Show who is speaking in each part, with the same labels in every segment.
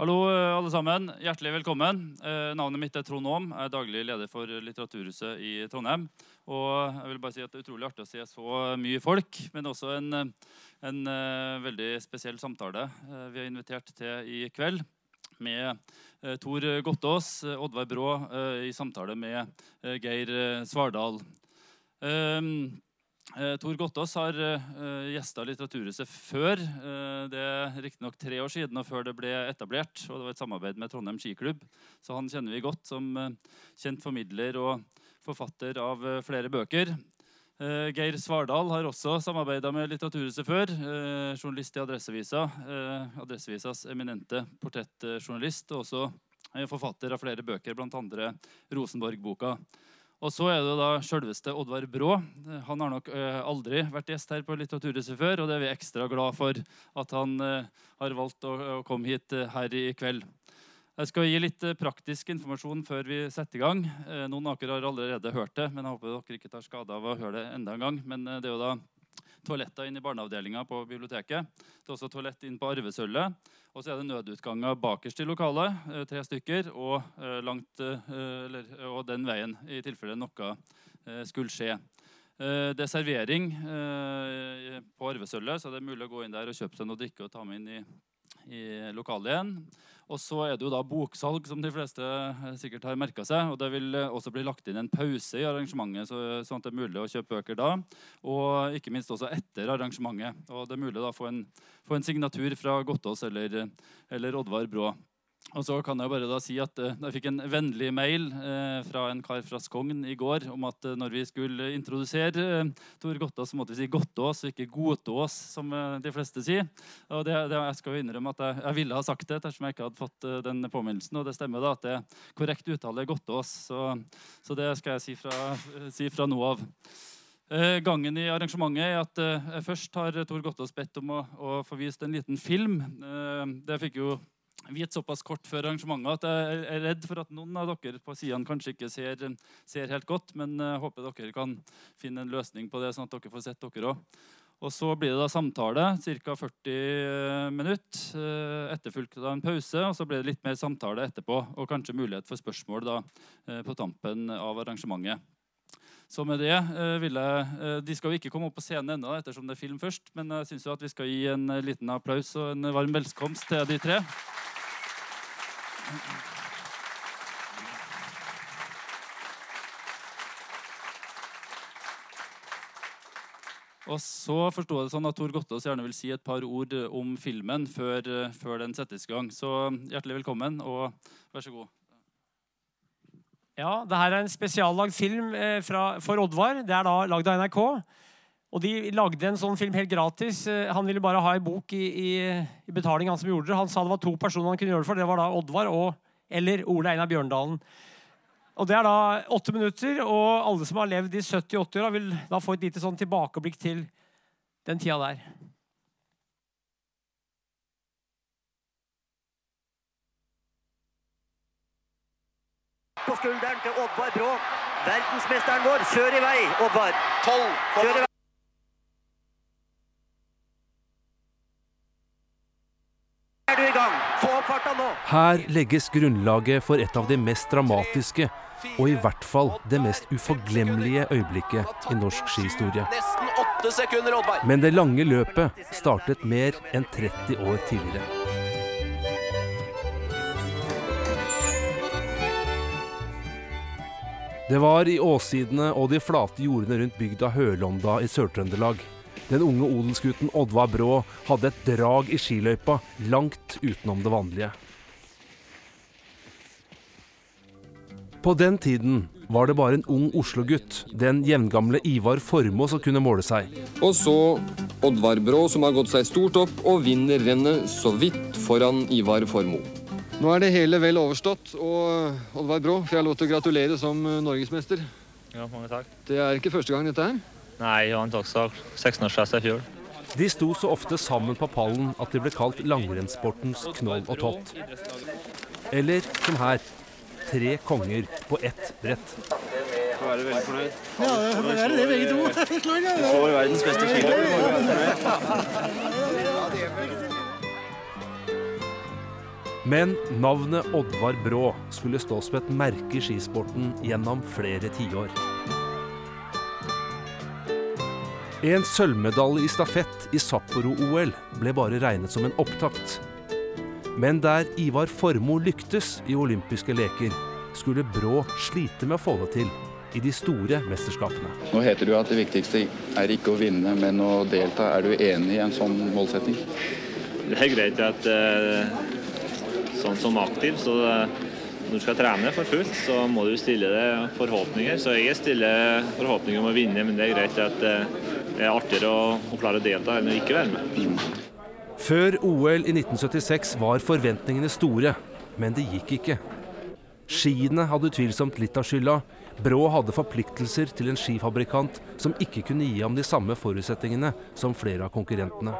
Speaker 1: Hallo, eh, alle sammen. Hjertelig velkommen. Eh, navnet mitt er Trond Aam. Jeg er daglig leder for Litteraturhuset i Trondheim. Og jeg vil bare si at Det er utrolig artig å se så mye folk, men også en, en uh, veldig spesiell samtale uh, vi har invitert til i kveld. Med uh, Tor Gottaas, Oddvar Brå, i samtale med Geir Svardal. Um, Tor Gottaas har uh, gjesta Litteraturhuset før. Uh, det er riktignok tre år siden og før det ble etablert. og Det var et samarbeid med Trondheim skiklubb. Så han kjenner vi godt som uh, kjent formidler og forfatter av uh, flere bøker. Eh, Geir Svardal har også samarbeida med Litteraturhuset før. Eh, journalist i Adresseavisa. Adresseavisas eminente portrettjournalist. Og også forfatter av flere bøker, bl.a. Rosenborg-boka. Og så er det da selveste Oddvar Brå. Han har nok uh, aldri vært gjest her på Litteraturhuset før, og det er vi ekstra glad for at han uh, har valgt å, komme hit uh, her i kveld. Jeg skal gi litt praktisk informasjon før vi setter i gang. Noen av dere har allerede hørt det, men jeg håper dere ikke tar skade av å høre det enda en gang. Men det er jo da toaletter inn i barneavdelinga på biblioteket. Det er også toalett inn på arvesølvet. Og så er det nødutganger bakerst i lokalet, eh, tre stykker, og, eh, langt, eh, eller, og den veien i tilfelle noe skulle skje. Det er servering på arvesølvet, så det er mulig å gå inn der og kjøpe seg noe drikke og ta med inn i, i lokalet. Og så er det jo da boksalg, som de fleste eh, sikkert har merka seg. Og det vil eh, også bli lagt inn en pause i arrangementet, sånn at det er mulig å kjøpe bøker da. Og ikke minst også etter arrangementet. Og det er mulig da å få en, få en signatur fra Gottaas eller, eller Oddvar Brå. Og så kan Jeg bare da si at uh, jeg fikk en vennlig mail uh, fra en kar fra Skogn i går om at uh, når vi skulle introdusere Tor Gottaas, så måtte vi si Gottaas ikke Godtås, som de fleste sier. Og det, det, Jeg skal jo innrømme at jeg, jeg, ville ha sagt det dersom jeg ikke hadde fått den påminnelsen. Og det stemmer da at det er korrekt uttale Gottaas. så, så, det skal jeg si fra, si fra nå av. Gangen i arrangementet er at først har Tor Gottaas bedt om å, å få vist en liten film. Det fikk jo viet såpass kort før arrangementet at jeg er redd for at noen av dere på sidene kanskje ikke ser, ser helt godt. Men jeg håper dere kan finne en løsning på det, sånn at dere får sett dere òg. Og Så blir det da samtale, ca. 40 minutter. Eh, etterfulgt av en pause. og Så blir det litt mer samtale etterpå, og kanskje mulighet for spørsmål da, eh, på tampen av arrangementet. Så med det eh, vil jeg De skal jo ikke komme opp på scenen ennå, ettersom det er film først, men jeg syns vi skal gi en liten applaus og en varm velkomst til de tre. Og så forsto jeg det sånn at Tor Gottaas gjerne vil si et par ord om filmen før, før, den settes i gang. Så hjertelig velkommen, og vær så god.
Speaker 2: Ja, det her er en spesiallagd film eh, fra, for Oddvar. Det er da lagd av NRK. Og De lagde en sånn film helt gratis. Eh, han ville bare ha en bok i, i, i betaling. Han som gjorde det. Han sa det var to personer han kunne gjøre det for. Det var da Oddvar og eller Ole Einar Bjørndalen. Og Det er da åtte minutter, og alle som har levd i 70-80-åra, vil da få et lite sånn tilbakeblikk til den tida der.
Speaker 3: På skulderen til Oddvar Brå. Verdensmesteren vår, kjør i vei, Oddvar. 12, kjør i vei.
Speaker 4: Her legges grunnlaget for et av de mest dramatiske, og i hvert fall det mest uforglemmelige øyeblikket i norsk skihistorie. Men det lange løpet startet mer enn 30 år tidligere. Det var i åssidene og de flate jordene rundt bygda Hølonda i Sør-Trøndelag den unge odelsgutten Oddvar Brå hadde et drag i skiløypa langt utenom det vanlige. På den tiden var det bare en ung Oslo-gutt, den jevngamle Ivar Formoe, som kunne måle seg.
Speaker 5: Og så Oddvar Brå, som har gått seg stort opp og vinner rennet så vidt foran Ivar Formoe. Nå er det hele vel overstått, og Oddvar Brå får jeg lov til å gratulere som norgesmester.
Speaker 6: Ja, mange takk.
Speaker 5: Det er ikke første gang dette her?
Speaker 6: Nei, jeg vant også 16-årsklasse i fjor.
Speaker 4: De sto så ofte sammen på pallen at de ble kalt langrennssportens knoll og tott. Eller som her tre konger på ett brett.
Speaker 7: Du være veldig fornøyd?
Speaker 8: Ja, det er det begge to.
Speaker 7: Du får verdens beste kilo.
Speaker 4: Men navnet Oddvar Brå skulle stå som et merke i skisporten gjennom flere tiår. En sølvmedalje i stafett i Sapporo-OL ble bare regnet som en opptakt. Men der Ivar Formoe lyktes i olympiske leker, skulle Brå slite med å få det til i de store mesterskapene.
Speaker 9: Nå heter det jo at det viktigste er ikke å vinne, men å delta. Er du enig i en sånn målsetting?
Speaker 6: Det er greit at eh, sånn som aktiv, så eh, når du skal trene for fullt, så må du stille deg forhåpninger. Så jeg stiller forhåpninger om å vinne, men det er greit at eh, det er artigere å, å klare å delta enn å ikke være med.
Speaker 4: Før OL i 1976 var forventningene store, men det gikk ikke. Skiene hadde utvilsomt litt av skylda. Brå hadde forpliktelser til en skifabrikant som ikke kunne gi ham de samme forutsetningene som flere av konkurrentene.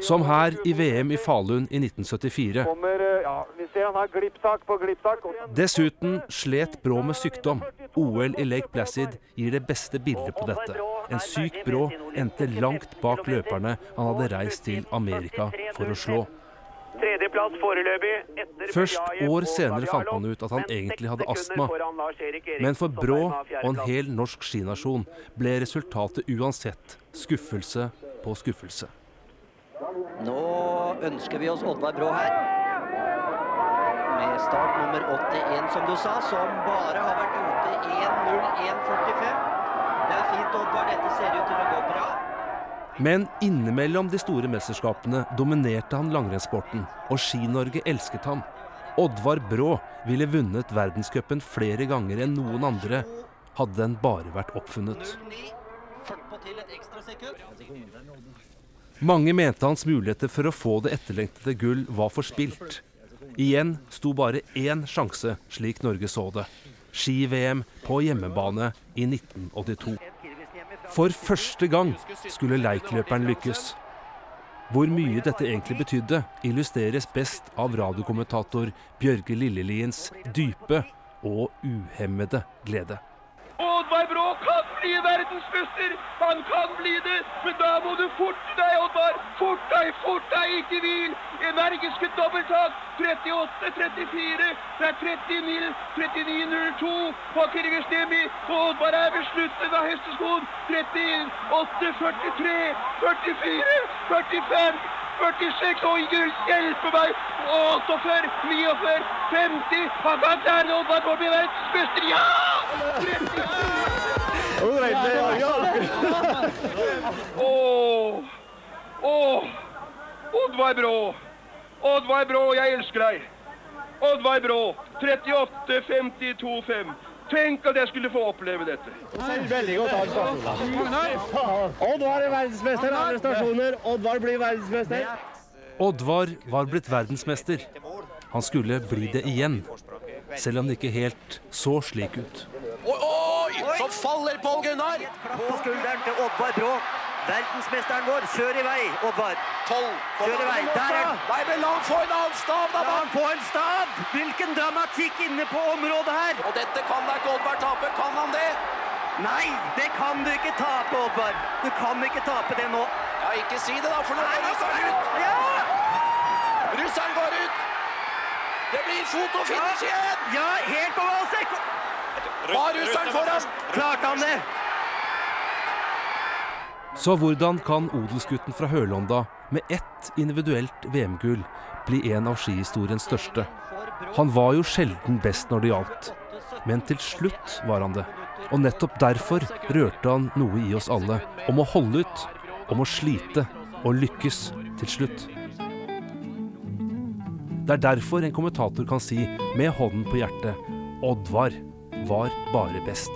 Speaker 4: Som her i VM i Falun i 1974. Dessuten slet Brå med sykdom. OL i Lake Placid gir det beste bildet på dette. En syk Brå endte langt bak løperne han hadde reist til Amerika for å slå.
Speaker 3: Tredjeplass foreløpig.
Speaker 4: Først år senere fant man ut at han egentlig hadde astma. Men for Brå og en hel norsk skinasjon ble resultatet uansett skuffelse på skuffelse.
Speaker 3: Nå ønsker vi oss Oddvar Brå her. Med start nummer 81, som du sa, som bare har vært ute 1.01,45. Det er fint, Oddvar. Dette ser ut til å gå bra.
Speaker 4: Men innimellom de store mesterskapene dominerte han langrennssporten, og Ski-Norge elsket ham. Oddvar Brå ville vunnet verdenscupen flere ganger enn noen andre, hadde den bare vært oppfunnet. Mange mente hans muligheter for å få det etterlengtede gull var forspilt. Igjen sto bare én sjanse, slik Norge så det. Ski-VM på hjemmebane i 1982. For første gang skulle leikløperen lykkes. Hvor mye dette egentlig betydde, illustreres best av radiokommentator Bjørge Lilleliens dype og uhemmede glede.
Speaker 10: Oddvar Brå kan bli verdensmester! Han kan bli det, men da må du forte deg, Oddvar! Fort deg, fort deg, ikke hvil! Energiske dobbelttak! 38-34, det er 39 39-02 på Kirgestemi. Oddvar er ved slutten av hesteskoen. 38-43, 44, 45 46, oi gud, hjelpe meg! 48, 49, 50 Han kan klare det, Oddvar blir verdensmester! Ja! 30 Åh! Åh! Oddvar Brå! Oddvar Brå, jeg elsker deg! Oddvar Brå, 38, 52, 5. Tenk at jeg skulle få oppleve dette.
Speaker 8: Veldig godt av stasjonen. Oddvar er verdensmester. Alle stasjoner. Oddvar blir verdensmester.
Speaker 4: Oddvar var blitt verdensmester. Han skulle bli det igjen, selv om det ikke helt så slik ut.
Speaker 3: Oi, oi! Så faller Pål Gunnar! På skulderen til Oddvar Brå. Verdensmesteren vår. Kjør i vei, Oddvar. Kjør i vei. Der er han. Nei, men la han få en annen stav, da! La han få en stav! Hvilken dramatikk inne på området her! Og dette kan da ikke Oddvar tape. Kan han det? Nei, det kan du ikke tape, Oddvar. Du kan ikke tape det nå. Ja, ikke si det, da, for nå går russeren ut. Ja! Russeren går ut. Det blir fotofinish igjen! Ja, helt på målstrek. Var russeren foran? Klarte han det?
Speaker 4: Så hvordan kan odelsgutten fra Hølonda med ett individuelt VM-gull bli en av skihistoriens største? Han var jo sjelden best når det gjaldt, men til slutt var han det. Og nettopp derfor rørte han noe i oss alle. Om å holde ut, om å slite og lykkes til slutt. Det er derfor en kommentator kan si med hånden på hjertet Oddvar var bare best.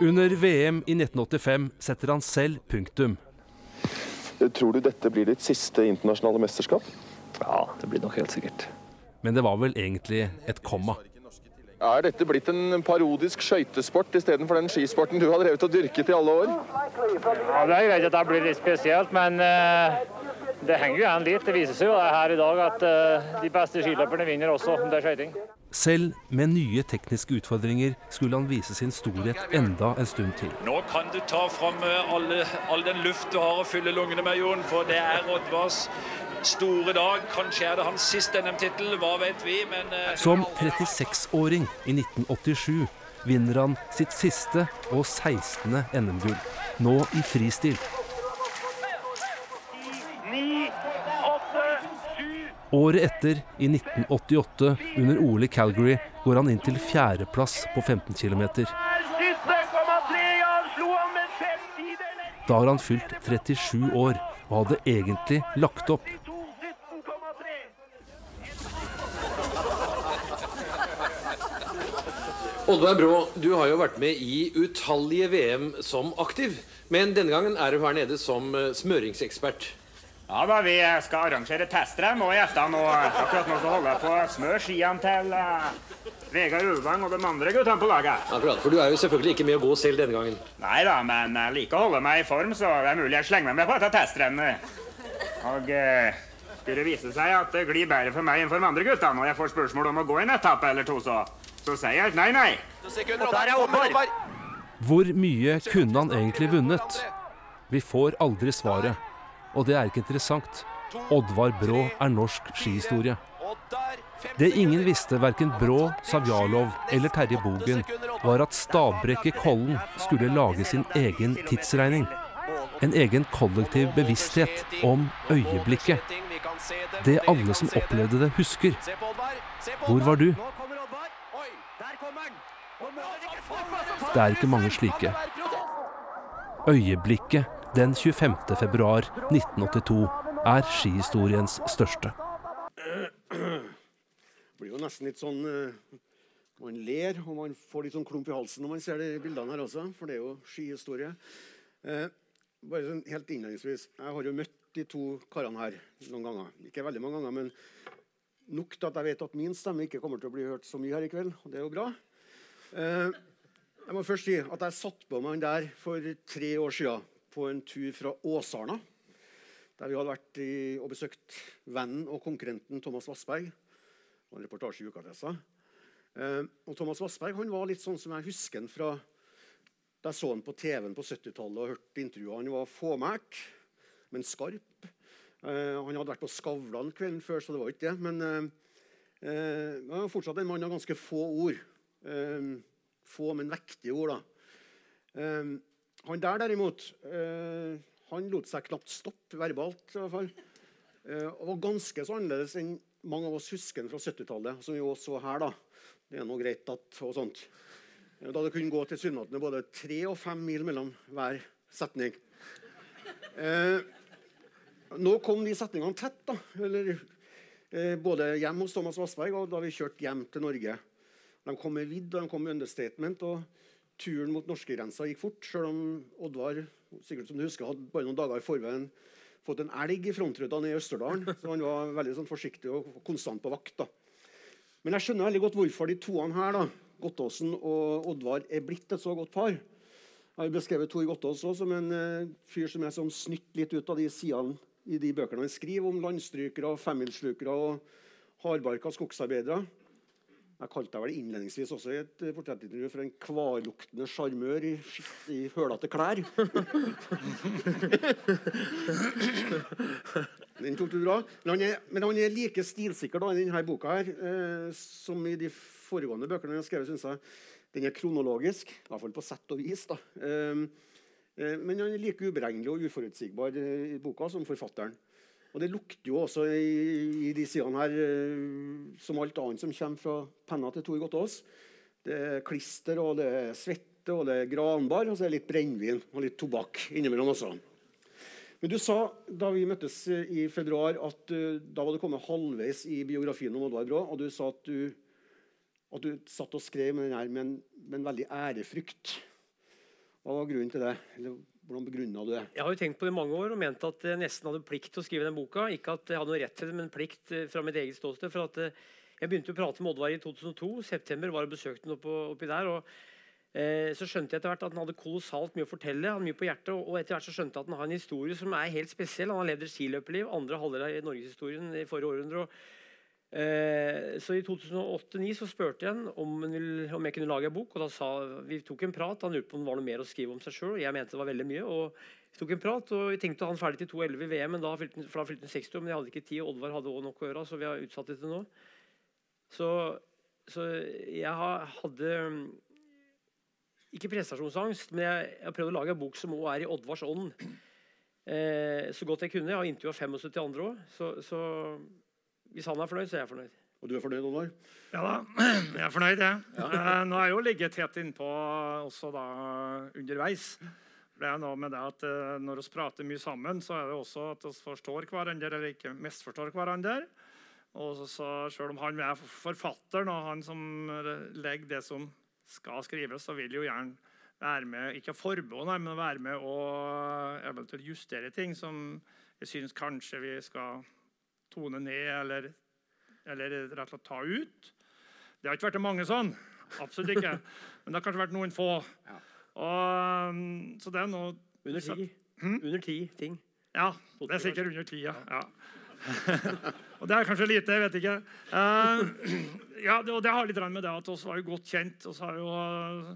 Speaker 4: Under VM i 1985 setter han selv punktum.
Speaker 11: Tror du dette blir ditt siste internasjonale mesterskap?
Speaker 6: Ja, det blir nok helt sikkert.
Speaker 4: Men det var vel egentlig et komma.
Speaker 11: Er dette blitt en parodisk skøytesport istedenfor den skisporten du har drevet og dyrket i alle år?
Speaker 12: Ja, Det er greit at det blir litt spesielt, men uh, Det henger jo igjen litt. Det viser seg jo her i dag at uh, de beste skiløperne vinner også om det er skøyting.
Speaker 4: Selv med nye tekniske utfordringer skulle han vise sin storhet enda en stund til.
Speaker 13: Nå kan du ta fram eh, alle, all den luft du har å fylle lungene med, Jon. For det er Oddvars store dag. Kanskje er det hans siste NM-tittel, hva vet vi, men uh...
Speaker 4: Som 36-åring i 1987 vinner han sitt siste og 16. NM-gull. Nå i fristil. Året etter, i 1988, under OL i Calgary, går han inn til fjerdeplass på 15 km. Da har han fylt 37 år og hadde egentlig lagt opp.
Speaker 14: Oddvar Brå, du har jo vært med i utallige VM som aktiv. Men denne gangen er du her nede som eh, smøringsekspert.
Speaker 15: Ja da, Vi skal arrangere testrenn og gjestene. Og akkurat nå så holder jeg på å smøre skiene til uh, Vegard Ulvang og de andre guttene på laget.
Speaker 14: Akkurat, For du er jo selvfølgelig ikke med å gå selv denne gangen.
Speaker 15: Nei da, men jeg liker å holde meg i form, så det er mulig jeg slenger meg med på dette testrennet. Og uh, skulle det vise seg at det glir bedre for meg enn for de andre guttene, og jeg får spørsmål om å gå en etappe eller to, så, så sier jeg nei, nei. Der er Omar.
Speaker 4: Hvor mye kunne han egentlig vunnet? Vi får aldri svaret. Og det er ikke interessant. Oddvar Brå er norsk skihistorie. Det ingen visste, verken Brå, Savjalov eller Terje Bogen, var at Stabrekke Kollen skulle lage sin egen tidsregning. En egen kollektiv bevissthet om øyeblikket. Det alle som opplevde det, husker. Hvor var du? Det er ikke mange slike. Øyeblikket den 25. februar 1982 er skihistoriens største.
Speaker 16: Det blir jo nesten litt sånn uh, Man ler og man får litt sånn klump i halsen når man ser de bildene her også, for det er jo skihistorie. Uh, bare sånn helt innledningsvis. Jeg har jo møtt de to karene her noen ganger. Ikke veldig mange ganger, men nok til at jeg vet at min stemme ikke kommer til å bli hørt så mye her i kveld. Og det er jo bra. Uh, jeg må først si at jeg satte på meg han der for tre år siden på en tur fra Åsarna. Der vi hadde vært i, og besøkt vennen og konkurrenten Thomas Vassberg. Og en reportasje i Ukadressa. Eh, og Thomas Vassberg han var litt sånn som jeg husker han fra da jeg så han på TV-en på 70-tallet og hørte intervjuet. Han var fåmælt, men skarp. Eh, han hadde vært på Skavlan kvelden før, så det var ikke det. Men eh, eh han var fortsatt en mann av ganske få ord. Eh, få, men vektige ord. da. Han der, derimot, eh, han lot seg knapt stoppe verbalt. i hvert fall. Eh, og var ganske så annerledes enn mange av oss husker fra 70-tallet. som vi også så her da. Det er noe greit at, og sånt. Eh, da det kunne gå tilsynelatende både tre og fem mil mellom hver setning. Eh, nå kom de setningene tett. da, eller eh, Både hjem hos Thomas Vassberg og da vi kjørte hjem til Norge. De kom med vidd og de kom med understatement. og turen mot norskegrensa gikk fort, selv om Oddvar sikkert som du husker, hadde bare noen dager i forveien fått en elg i frontruta i Østerdalen. Så han var veldig sånn, forsiktig og konstant på vakt. da. Men jeg skjønner veldig godt hvorfor de toene her, da, Gottåsen og Oddvar, er blitt et så godt par. Jeg har beskrevet Tor Gottaas som en uh, fyr som er som snytt litt ut av de sidene i de bøkene han skriver om landstrykere, femmilslukere og hardbarka skogsarbeidere. Jeg kalte deg vel innledningsvis også i et eh, portrettintervju for en kvarluktende sjarmør i, i hølete klær. Den tok du bra. Men han er, men han er like stilsikker da, i denne boka her, eh, som i de foregående bøkene han har skrevet. Synes jeg. Den er kronologisk, i hvert fall på sett og vis. da. Eh, eh men han er like uberegnelig og uforutsigbar eh, i boka som forfatteren. Og det lukter jo også i, i de sidene her, eh, som alt annet som kommer fra penna til Tor Gottaas. Det er klister, og det er svette, og det er granbar, og så er det litt brennevin og litt tobakk innimellom også. Men du sa da vi møttes i februar, at uh, da var du kommet halvveis i biografien om Oddvar Brå, og du sa at du, at du satt og skrev med den her med en, med en veldig ærefrykt. Hva var grunnen til det? Eller hvordan begrunna du det?
Speaker 2: Jeg har jo tenkt på det i mange år og ment at jeg nesten hadde plikt til å skrive den boka. Ikke at jeg hadde noe rett til det, men plikt eh, fra mitt eget ståsted. for at eh, Jeg begynte å prate med Oddvar i 2002. september var og besøkte ham oppi der. og Eh, så skjønte jeg etter hvert at han hadde kolossalt mye å fortelle. han hadde mye på hjertet, og etter hvert så skjønte jeg at han har en historie som er helt spesiell. Han har levd et skiløperliv, andre halvdel av norgeshistorien i forrige århundre. Eh, så i 2008-2009 så spurte jeg han om, om, jeg kunne lage en bok. og da sa Vi tok en prat. Han lurte på om det var noe mer å skrive om seg sjøl. Jeg mente det var veldig mye. og Vi tok en prat, og vi tenkte han ferdig til 2.11 i VM, men da fylte han 60 år. Men jeg hadde ikke tid, og Oddvar hadde også nok å gjøre, så vi har utsatt det til nå. Så, så jeg hadde ikke prestasjonsangst, men jeg, har prøvd å lage en bok som også er i Oddvars ånd. Eh, så godt jeg kunne. Jeg har intervjua 75 andre òg. Så, hvis han er fornøyd, så er jeg fornøyd.
Speaker 16: Og du er fornøyd, Oddvar?
Speaker 17: Ja da, jeg er fornøyd, jeg. Ja. Eh, nå har jeg jo ligget tett innpå også da underveis. Det er noe med det at eh, Når vi prater mye sammen, så er det også at vi forstår hverandre eller ikke misforstår hverandre. Og så, så Selv om han er forfatteren og han som legger det som skal skrives, så vil jo gjerne være med ikke forbå, men være med og eventuelt justere ting som jeg syns kanskje vi skal tone ned eller, eller rett og slett ta ut. Det har ikke vært mange sånn. Absolutt ikke. Men det har kanskje vært noen få. Og, så det er noe
Speaker 2: Under ti. Hmm? Under ti ting.
Speaker 17: Ja, det er sikkert under ti. ja. ja. og det er kanskje lite, jeg vet ikke. Uh, ja, det, og det har litt med det at oss var jo godt kjent. Vi uh,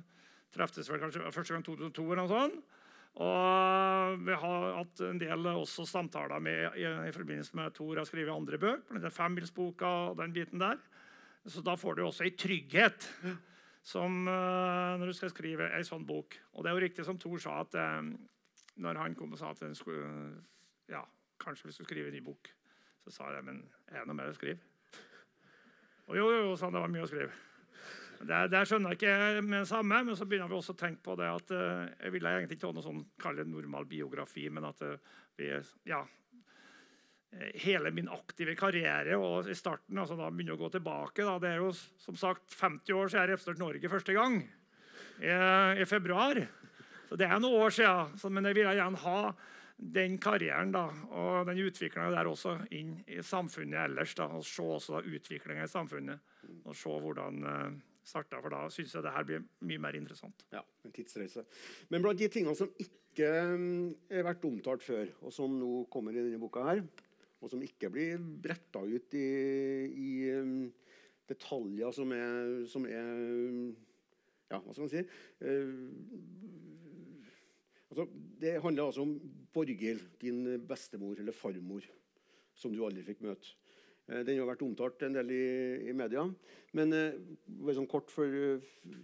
Speaker 17: treftes vel kanskje første gang 2002 eller noe sånt. Og vi har hatt en del også samtaler med, i, i forbindelse med Tor har skrevet andre bøker. Den femmilsboka og den biten der. Så da får du også en trygghet som, uh, når du skal skrive en sånn bok. Og det er jo riktig som Tor sa, at um, når han kom og sa at skulle, ja, kanskje vi skulle skrive en ny bok, så sa jeg men er det noe mer å skrive? Og jo, jo, jo, sa han, det var mye å skrive. Det, det skjønner jeg ikke med det samme, men så begynner vi også å tenke på det at uh, jeg ville egentlig ikke ha noe sånn kall normal biografi, men at uh, vi, ja, eh, hele min aktive karriere og i starten altså da begynner å gå tilbake. Da. Det er jo som sagt 50 år siden jeg representerte Norge første gang, i, i, februar. Så det er noen år siden. Så, men jeg ville gjerne ha den karrieren da, og den utviklinga der også inn i samfunnet ellers. Da, og Se også utviklinga i samfunnet. Og se hvordan starta, for da syns jeg det her blir mye mer interessant.
Speaker 16: Ja, en tidsreise. Men blant de tingene som ikke um, er vært omtalt før, og som nå kommer i denne boka her, og som ikke blir bretta ut i, i um, detaljer som er, som er Ja, hva skal man si? Uh, Altså, det handler altså om Borghild, din bestemor eller farmor, som du aldri fikk møte. Eh, den har vært omtalt en del i, i media. Men eh, sånn kort for,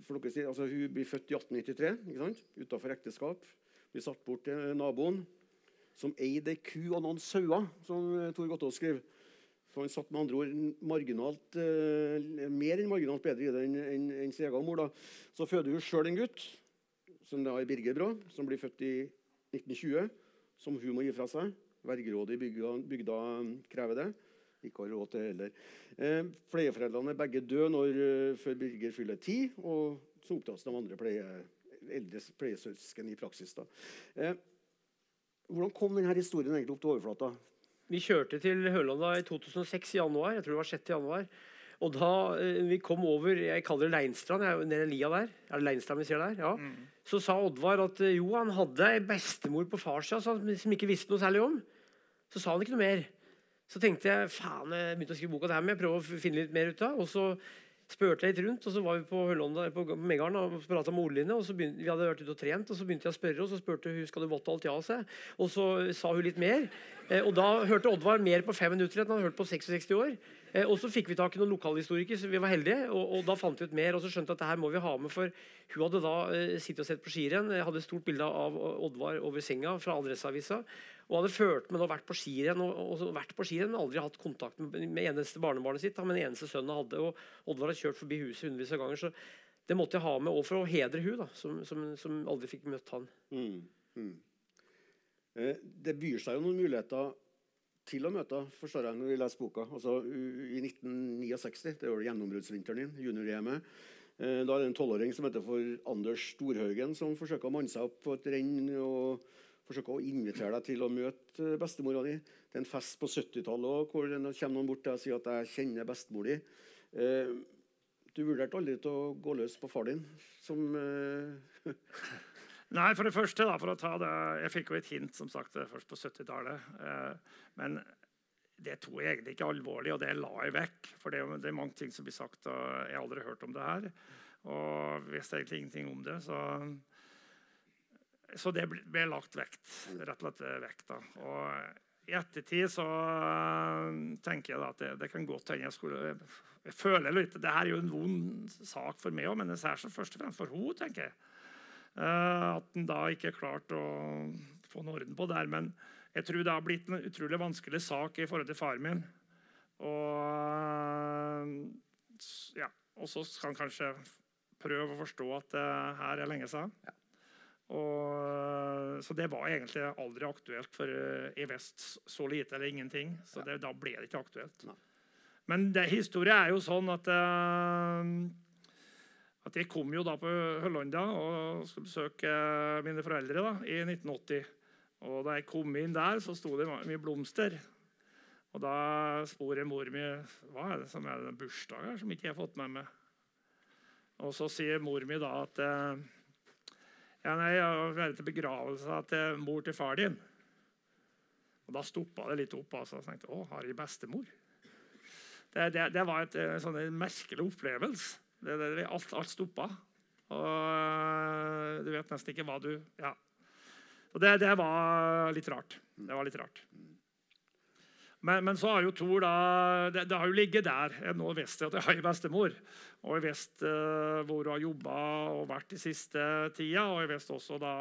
Speaker 16: for dere altså, Hun blir født i 1893 utafor ekteskap. Blir satt bort til naboen, som eide ei ku og noen sauer, som Tor Gottaas skriver. Så han satt med andre ord marginalt, eh, mer enn marginalt bedre i det enn en, en sin egen mor. Da. Så føder hun sjøl en gutt som da er Birger Brå, som blir født i 1920, som hun må gi fra seg. Vergerådet i bygda, bygda um, krever det. Ikke har råd til det heller. Eh, pleieforeldrene er begge døde når, uh, før Birger fyller ti. Og så opptas de andre pleie, eldre pleiesøsken i praksis. Da. Eh, hvordan kom denne historien egentlig opp til overflata?
Speaker 2: Vi kjørte til Hølanda i 2006 i januar. Jeg tror det var 6. januar. Og da eh, vi kom over Jeg kaller det Leinstrand. Jeg, nede lia der. Er det Leinstrand vi ser der? Ja. Mm. Så sa Oddvar at eh, jo, han hadde ei bestemor på farssida som ikke visste noe særlig om. Så sa han ikke noe mer. Så tenkte jeg faen, jeg begynte å skrive boka det her med, jeg prøve å finne litt mer ut av. Og så spurte jeg litt rundt, og så var vi på Hølonda, på Megaren og prata med Oline. og så begynte, Vi hadde vært ute og trent, og så begynte jeg å spørre, og så spurte hun skal du votte alt ja. Seg. Og så sa hun litt mer. Eh, og da hørte Oddvar mer på fem minutter enn han hadde hørt på 66 år. Eh, og så fikk vi tak i noen lokalhistorikere, så vi var heldige. Og, og, da fant vi ut mer, og så skjønte at det her må vi ha med. For hun hadde da eh, sittet og sett på skirenn. Hadde et stort bilde av Oddvar over senga fra Adresseavisa. Og hadde ført med og vært på skirenn, og, og vært på skirenn, men aldri hatt kontakt med, med eneste barnebarnet sitt. Men eneste sønnen hadde. Og Oddvar hadde kjørt forbi huset hundrevis av ganger. så det måtte jeg ha med og for å hedre hun da, som, som, som aldri fikk møtt han. Mm, mm.
Speaker 16: Eh, det byr seg jo noen muligheter til å møte, forstår jeg, når vi leser boka. Altså, I 1969, det var gjennombruddsvinteren din, junior-EM-et. Eh, da er det en tolvåring som heter for Anders Storhaugen, som forsøker å manne seg opp på et renn og forsøker å invitere deg til å møte bestemora di. Det er en fest på 70-tallet hvor det kommer noen bort og sier at 'jeg kjenner bestemor di'. Eh, du vurderte aldri til å gå løs på far din? Som eh,
Speaker 17: Nei, for det første, da, for å ta det Jeg fikk jo et hint som sagt, først på 70-tallet. Eh, men det tok jeg egentlig ikke alvorlig, og det la jeg vekk. For det, det er mange ting som blir sagt, og jeg har aldri hørt om det her. Og visste egentlig ingenting om det. Så, så det ble, lagt vekt, rett og slett vekk. da. Og i ettertid så øh, tenker jeg da at det, det kan godt hende jeg skulle Jeg føler litt Det her er jo en vond sak for meg òg, men det er først og fremst for henne, tenker jeg. Eh, at en da ikke klarte å få noe orden på det her. Men jeg tror det har blitt en utrolig vanskelig sak i forhold til faren min. Og ja, og så skal han kanskje prøve å forstå at det her er lenge siden. Og, så det var egentlig aldri aktuelt, for i vest så lite eller ingenting. Så det, da ble det ikke aktuelt. Men det, historien er jo sånn at eh, at Jeg kom jo da på Høllanda og skulle besøke eh, mine foreldre da, i 1980. Og Da jeg kom inn der, så sto det mye blomster. Og Da spør jeg mor mi hva er det som er den bursdagen som ikke jeg har fått med meg. Og så sier mor mi da at eh, ja, nei, jeg har vært til begravelse til mor til far din. Og Da stoppa det litt opp. altså. Jeg tenkte, å, har jeg bestemor? Det, det, det var et, en sånn en merkelig opplevelse. Det, det, det, alt, alt stoppa. Og øh, du vet nesten ikke hva du Ja. Og det, det var litt rart. Det var litt rart. Men, men så har jo Thor da Det, det har jo ligget der. Jeg nå visste jeg at jeg har bestemor. Og jeg visste uh, hvor hun har jobba og vært de siste tida. Og jeg visste også da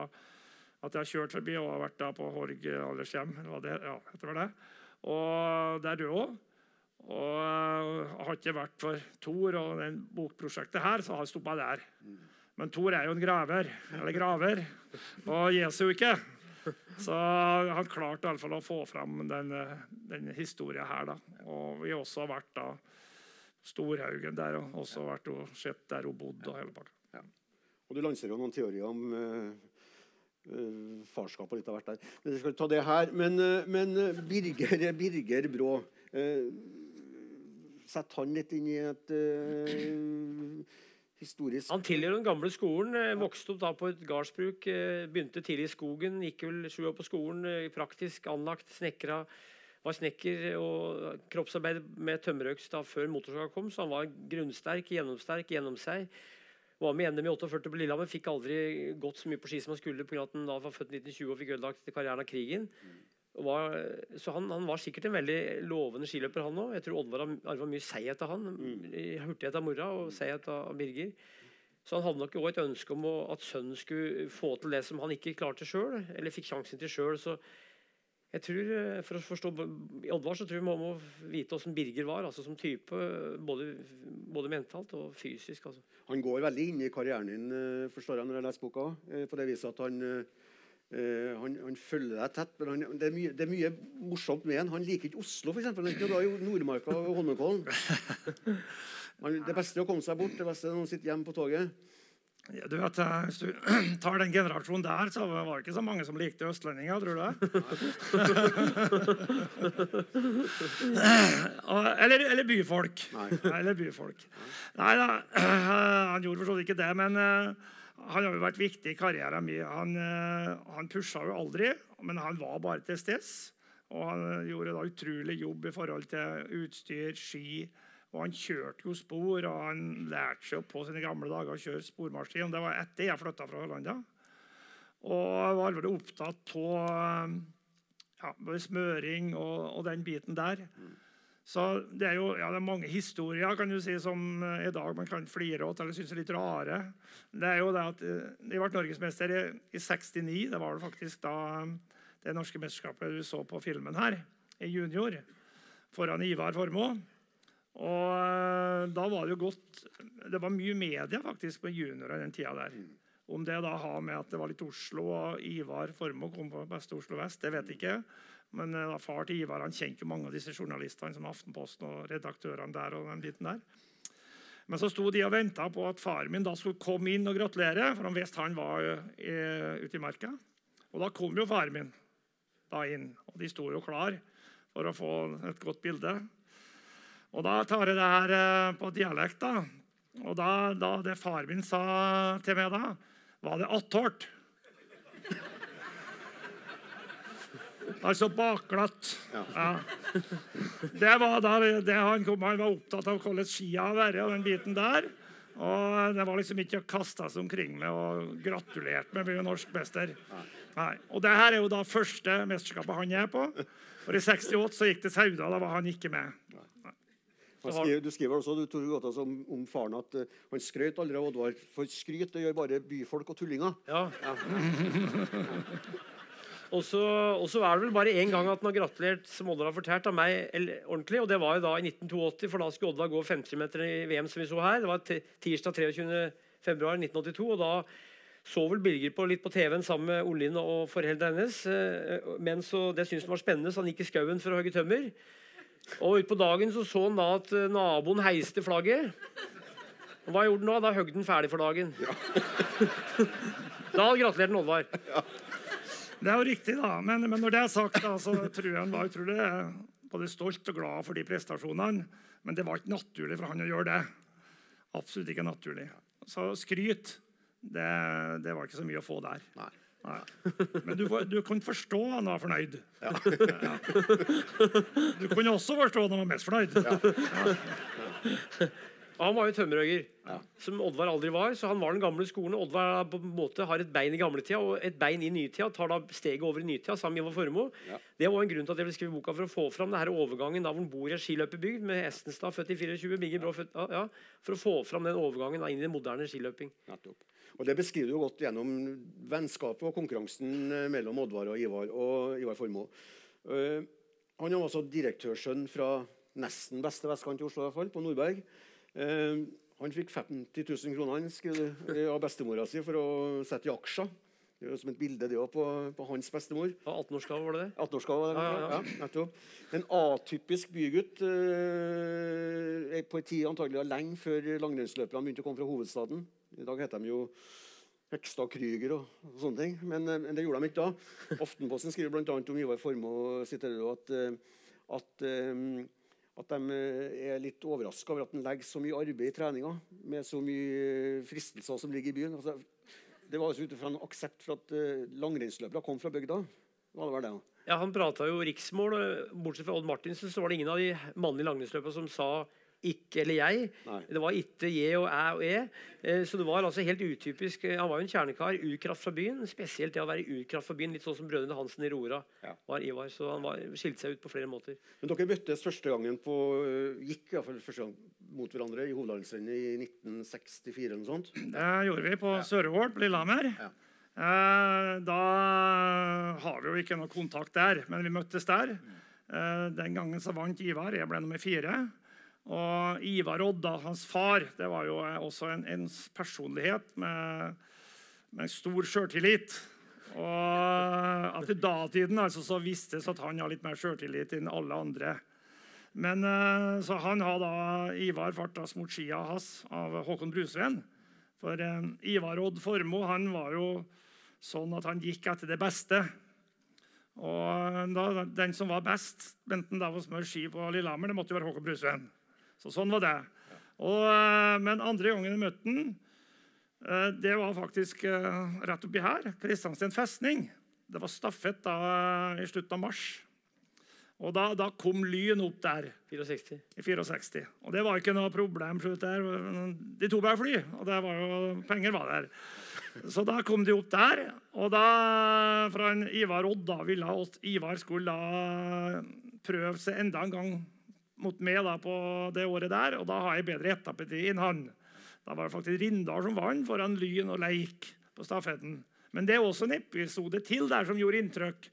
Speaker 17: at jeg har kjørt forbi og har vært da på Horg aldershjem. det, ja, heter vel det. Og det er død òg. Og øh, har ikke vært for Thor og den bokprosjektet her, så har jeg stoppa der. Men Thor er jo en graver, eller graver, og Jesu ikke. Så han klarte i alle fall å få fram den, øh, den historien her. da. Og vi har også vært da Storhaugen der, og også vært og sett der hun bodde. og hele pakka.
Speaker 16: Og du lanserer jo noen teorier om uh, eh, farskap og litt av hvert der. Men skal ta det her. Men, uh, men eh, Birger, Birger Brå uh, Sett han litt inn i et uh, historisk
Speaker 2: Han tilhører den gamle skolen. eh, Vokste opp da på et gardsbruk. eh, Begynte tidlig i skogen. Gikk vel sju år på skolen. Praktisk anlagt. Snekra. Var snekker og kroppsarbeid med tømmerøks da før motorsaga kom, så han var grunnsterk, gjennomsterk gjennom seg. Var med NM i 48 på Lillehammer. Fikk aldri gått så mye på ski som han skulle pga. at han da var født i 1920 og fikk ødelagt karrieren av krigen. Og Var, så han, han var sikkert en veldig lovende skiløper, han òg. Jeg tror Oddvar har arva mye seighet av han. Mm. Hurtighet av mora og seighet av Birger. Så han hadde nok også et ønske om å, at sønnen skulle få til det som han ikke klarte sjøl, eller fikk sjansen til sjøl. Så jeg tror, eh, for å forstå Oddvar så tror jeg man må vite åssen Birger var, altså som type. Både, både mentalt og fysisk. altså.
Speaker 16: Han går veldig inn i karrieren din, eh, forstår jeg, når jeg leser boka. eh, På det viset at han, eh, han, han følger deg tett. Men han, det, er mye, det er mye morsomt med han. Han liker ikke Oslo, f.eks. Han er ikke glad i Nordmarka og Holmenkollen. Det beste er å komme seg bort. Det beste er når han sitter hjemme på toget.
Speaker 17: Ja, du vet, eh, Hvis du tar den generasjonen der, så var det ikke så mange som likte østlendinger, tror du? Eller, eller byfolk. Eller byfolk. Nei da, han gjorde for så vidt ikke det, men eh, han har jo vært viktig i karrieren min. Han, eh, han pusha jo aldri, men han var bare til stede. Og han gjorde da utrolig jobb i forhold til utstyr, ski. Og han kjørte jo spor, og han lærte seg på sine gamle dager å kjøre spormaskin. Det var etter jeg flytta fra Hollanda. Og jeg var veldig opptatt av ja, smøring og, og den biten der. Så det er jo ja, det er mange historier kan du si, som eh, i dag man kan flire åt eller synes er litt rare. Det er jo det at eh, De ble norgesmester i, i 69. Det var vel faktisk da eh, det norske mesterskapet du så på filmen her, i junior, foran Ivar Formoe. Og da var det jo godt Det var mye media faktisk på juniorer den tida der. Om det da har med at det var litt Oslo og Ivar Formoe kom på beste Oslo vest, det vet jeg ikke. Men eh, da far til Ivar han kjente jo mange av disse journalistene, som Aftenposten og redaktørene der. og den biten der. Men så sto de og venta på at faren min da skulle komme inn og gratulere, for han visste han var eh, ute i marka. Og da kom jo faren min da inn, og de sto jo klar for å få et godt bilde. Og da tar jeg det her eh, på dialekt, da. Og da, da det faren min sa til meg da, var det attårt. Altså bakglatt. Ja. Det var da det han, kom, han var opptatt av hvordan skia være og den biten der. Og det var liksom ikke å kaste seg omkring med og gratulert med å bli norsk mester. Nei. Og det her er jo da første mesterskapet han er på. For i 68 så gikk det Sauda. Da var han ikke med.
Speaker 16: Skriver, du skriver også du, tror godt om, om, faren at uh, han skrøt aldri av Oddvar. For skryt det gjør bare byfolk og tullinger.
Speaker 2: Ja. ja. Og så er det vel bare én gang at han har gratulert som Oddvar har fortært av meg ordentlig. og Det var jo da i 1982, for da skulle Oddvar gå 50 meter i VM. som vi så her. Det var tirsdag 23. februar 1982. og da så vel Birger på litt på TV-en sammen med Olin og foreldrene hennes. Eh, men så, Det syntes han var spennende, så han gikk i skauen for å hogge tømmer. Og Utpå dagen så, så han da at eh, naboen heiste flagget. Og hva gjorde han da? Da høgde han ferdig for dagen. Ja. da gratulerte han Oddvar. Ja.
Speaker 17: Det er jo riktig, da. Men, men, når det er sagt, da, så tror jeg han var utrolig både stolt og glad for de prestasjonene. Men det var ikke naturlig for han å gjøre det. Absolutt ikke naturlig. Så skryt, det, det var ikke så mye å få der. Nei. Nei. Men du, du kunne forstå han var fornøyd. Ja. Ja. Du kunne også forstå han var mest fornøyd. Ja.
Speaker 2: Han var jo tømmerhogger, ja. som Oddvar aldri var. Så han var den gamle skolen. Oddvar på en måte har et bein i gamletida og et bein i nytida. Tar da steget over i nytida sammen med Ivar Formoe. Ja. Det var en grunn til at jeg ville skrive boka for å få fram denne overgangen da hvor han bor i en skiløperbygd med Estenstad, født i 24, Birger Brå, født, ja, For å få fram den overgangen da, inn i den moderne skiløping.
Speaker 16: Og Det beskriver du godt gjennom vennskapet og konkurransen eh, mellom Oddvar og Ivar og Ivar Formoe. Uh, han var også direktørsønn fra nesten beste vestkant i Oslo, i hvert fall, på Nordberg. Eh, han fikk 50 000 kroner av bestemora si for å sette i aksjer. Det er som et bilde det på, på hans bestemor.
Speaker 2: 18-årsgave, var det det?
Speaker 16: 18-årsgave, ja, ja, ja. ja, nettopp. En atypisk bygutt. Eh, på en tid antagelig lenge før langrennsløperne begynte å komme fra hovedstaden. I dag heter de jo Hekstad Krüger og, og sånne ting. Men, eh, men, det gjorde de ikke da. Aftenposten skriver bl.a. om Ivar Formoe at, eh, at um, at de eh, er litt overraska over at han legger så mye arbeid i treninga, med så mye fristelser som ligger i byen. Altså, det var altså ut fra en aksept for at uh, langrennsløpere kom fra bygda. Var det det?
Speaker 2: Ja, Han prata jo riksmål. Bortsett fra Odd Martinsen så var det ingen av de mannlige langrennsløperne som sa ikke eller jeg. Nei. Det var ikke je og æ og e. Eh, så det var altså helt utypisk. Han var jo en kjernekar. Urkraft fra byen. Spesielt det å være urkraft fra byen. Litt sånn som brødrene Hansen i Rora ja. var Ivar. Så han var, skilte seg ut på flere måter.
Speaker 16: Men dere møttes første gangen på eh, gikk i hvert fall første gang mot hverandre i Hovedlandsrennet i 1964 eller noe sånt?
Speaker 17: Det gjorde vi på ja. Sørehål på Lillehammer. Ja. Eh, da har vi jo ikke noe kontakt der, men vi møttes der. Eh, den gangen så vant Ivar. Jeg ble nummer fire. Og Ivar Odda, hans far, det var jo også en, en personlighet med, med stor sjøltillit. Og at i datiden altså, så vistes at han har litt mer sjøltillit enn alle andre. Men eh, Så han har da Ivar fartas mot skia hans av Håkon Brusveen. For eh, Ivar Odd Formoe han var jo sånn at han gikk etter det beste. Og da, Den som var best, enten det var å smøre ski på Lillehammer, det måtte jo være Håkon Brusveen. Så sånn var det. Og, eh, men andre gangen jeg møtte han, eh, det var faktisk eh, rett oppi her. Kristiansten festning. Det var stafett da, i slutten av mars. Og da, da, kom Lyn opp der.
Speaker 2: 64.
Speaker 17: I 64. Og det var ikke noe problem. Der. De to bare fly, og det var jo, penger var der. Så da kom de opp der. Og da, fra en Ivar Odd da, ville at Ivar skulle da prøve seg enda en gang mot meg da på det året der, og da har jeg bedre etappetid enn han. Da var det faktisk Rindal som vant foran Lyn og Leik på stafetten. Men det er også en episode til der som gjorde inntrykk.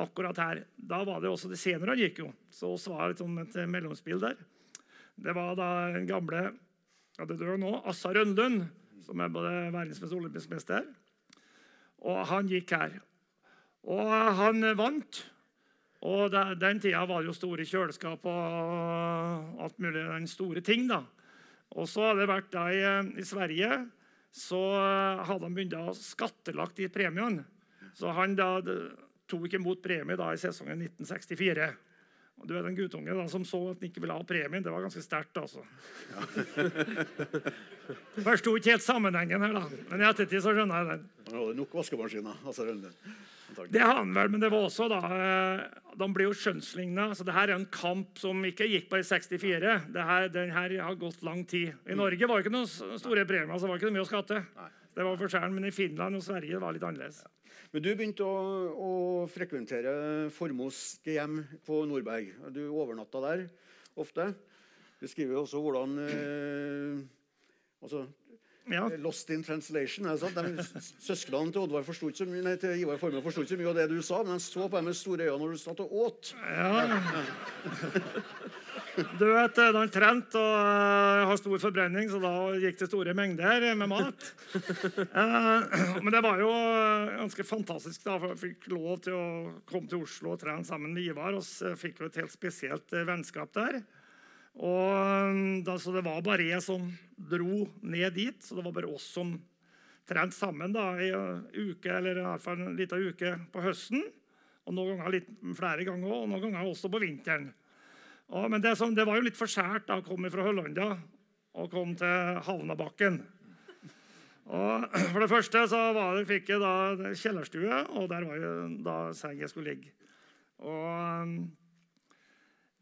Speaker 17: akkurat her. Da var det også det senere han gikk, jo. Så oss var det et mellomspill der. Det var da den gamle ja, det dør nå, Assa Rønlund, som er både verdensmester og olympisk mester. Og han gikk her. Og han vant. Og Den tida var det jo store kjøleskap og alt mulig den store ting. da. Og så hadde det vært da i, i Sverige så hadde han begynt å skattelagt de premiene. Så han da tok ikke imot premie da i sesongen 1964. Og du er den guttungen da, som så at han ikke ville ha premien. Det var ganske sterkt, altså. Forsto ikke helt sammenhengen her, da. Men i ettertid så skjønner jeg den.
Speaker 16: Han hadde nok vaskemaskiner. Altså.
Speaker 17: Det har han vel, men det var også da eh, De ble jo skjønnsligna. Så det her er en kamp som ikke gikk bare i 64. Det her, den her har gått lang tid. I Norge var det ikke noen store premier. Det var ikke mye å skatte. Det var forskjellen, Men i Finland og Sverige var det litt annerledes.
Speaker 16: Men du begynte å, å frekventere Formos hjem på Nordberg. Du overnatta der ofte. Du skriver også hvordan eh, altså, Lost in translation. Søsknene til Oddvar forsto ikke så mye, nei, til Ivar Formel forsto ikke så mye av det du sa, men de så på deg med store øyne når du satt og åt.
Speaker 17: Ja. Du vet, Da han trente og uh, har stor forbrenning, så da gikk det store mengder med mat. Uh, men det var jo eh, ganske fantastisk. da, for Jeg fikk lov til å komme til Oslo og trene sammen med Ivar. Og så fikk jo et helt spesielt eh, vennskap der. Og eh, da, Så det var bare jeg som dro ned dit. Så det var bare oss som trente sammen da, i en uke, eller i hvert fall en liten uke på høsten. Og noen ganger litt, flere ganger og noen ganger også på vinteren. Og, men det, som, det var jo litt for skjært å komme fra Hollanda og komme til Havnabakken. Og For det første så det, fikk jeg da kjellerstue, og der var jo da seng jeg skulle ligge. Og um,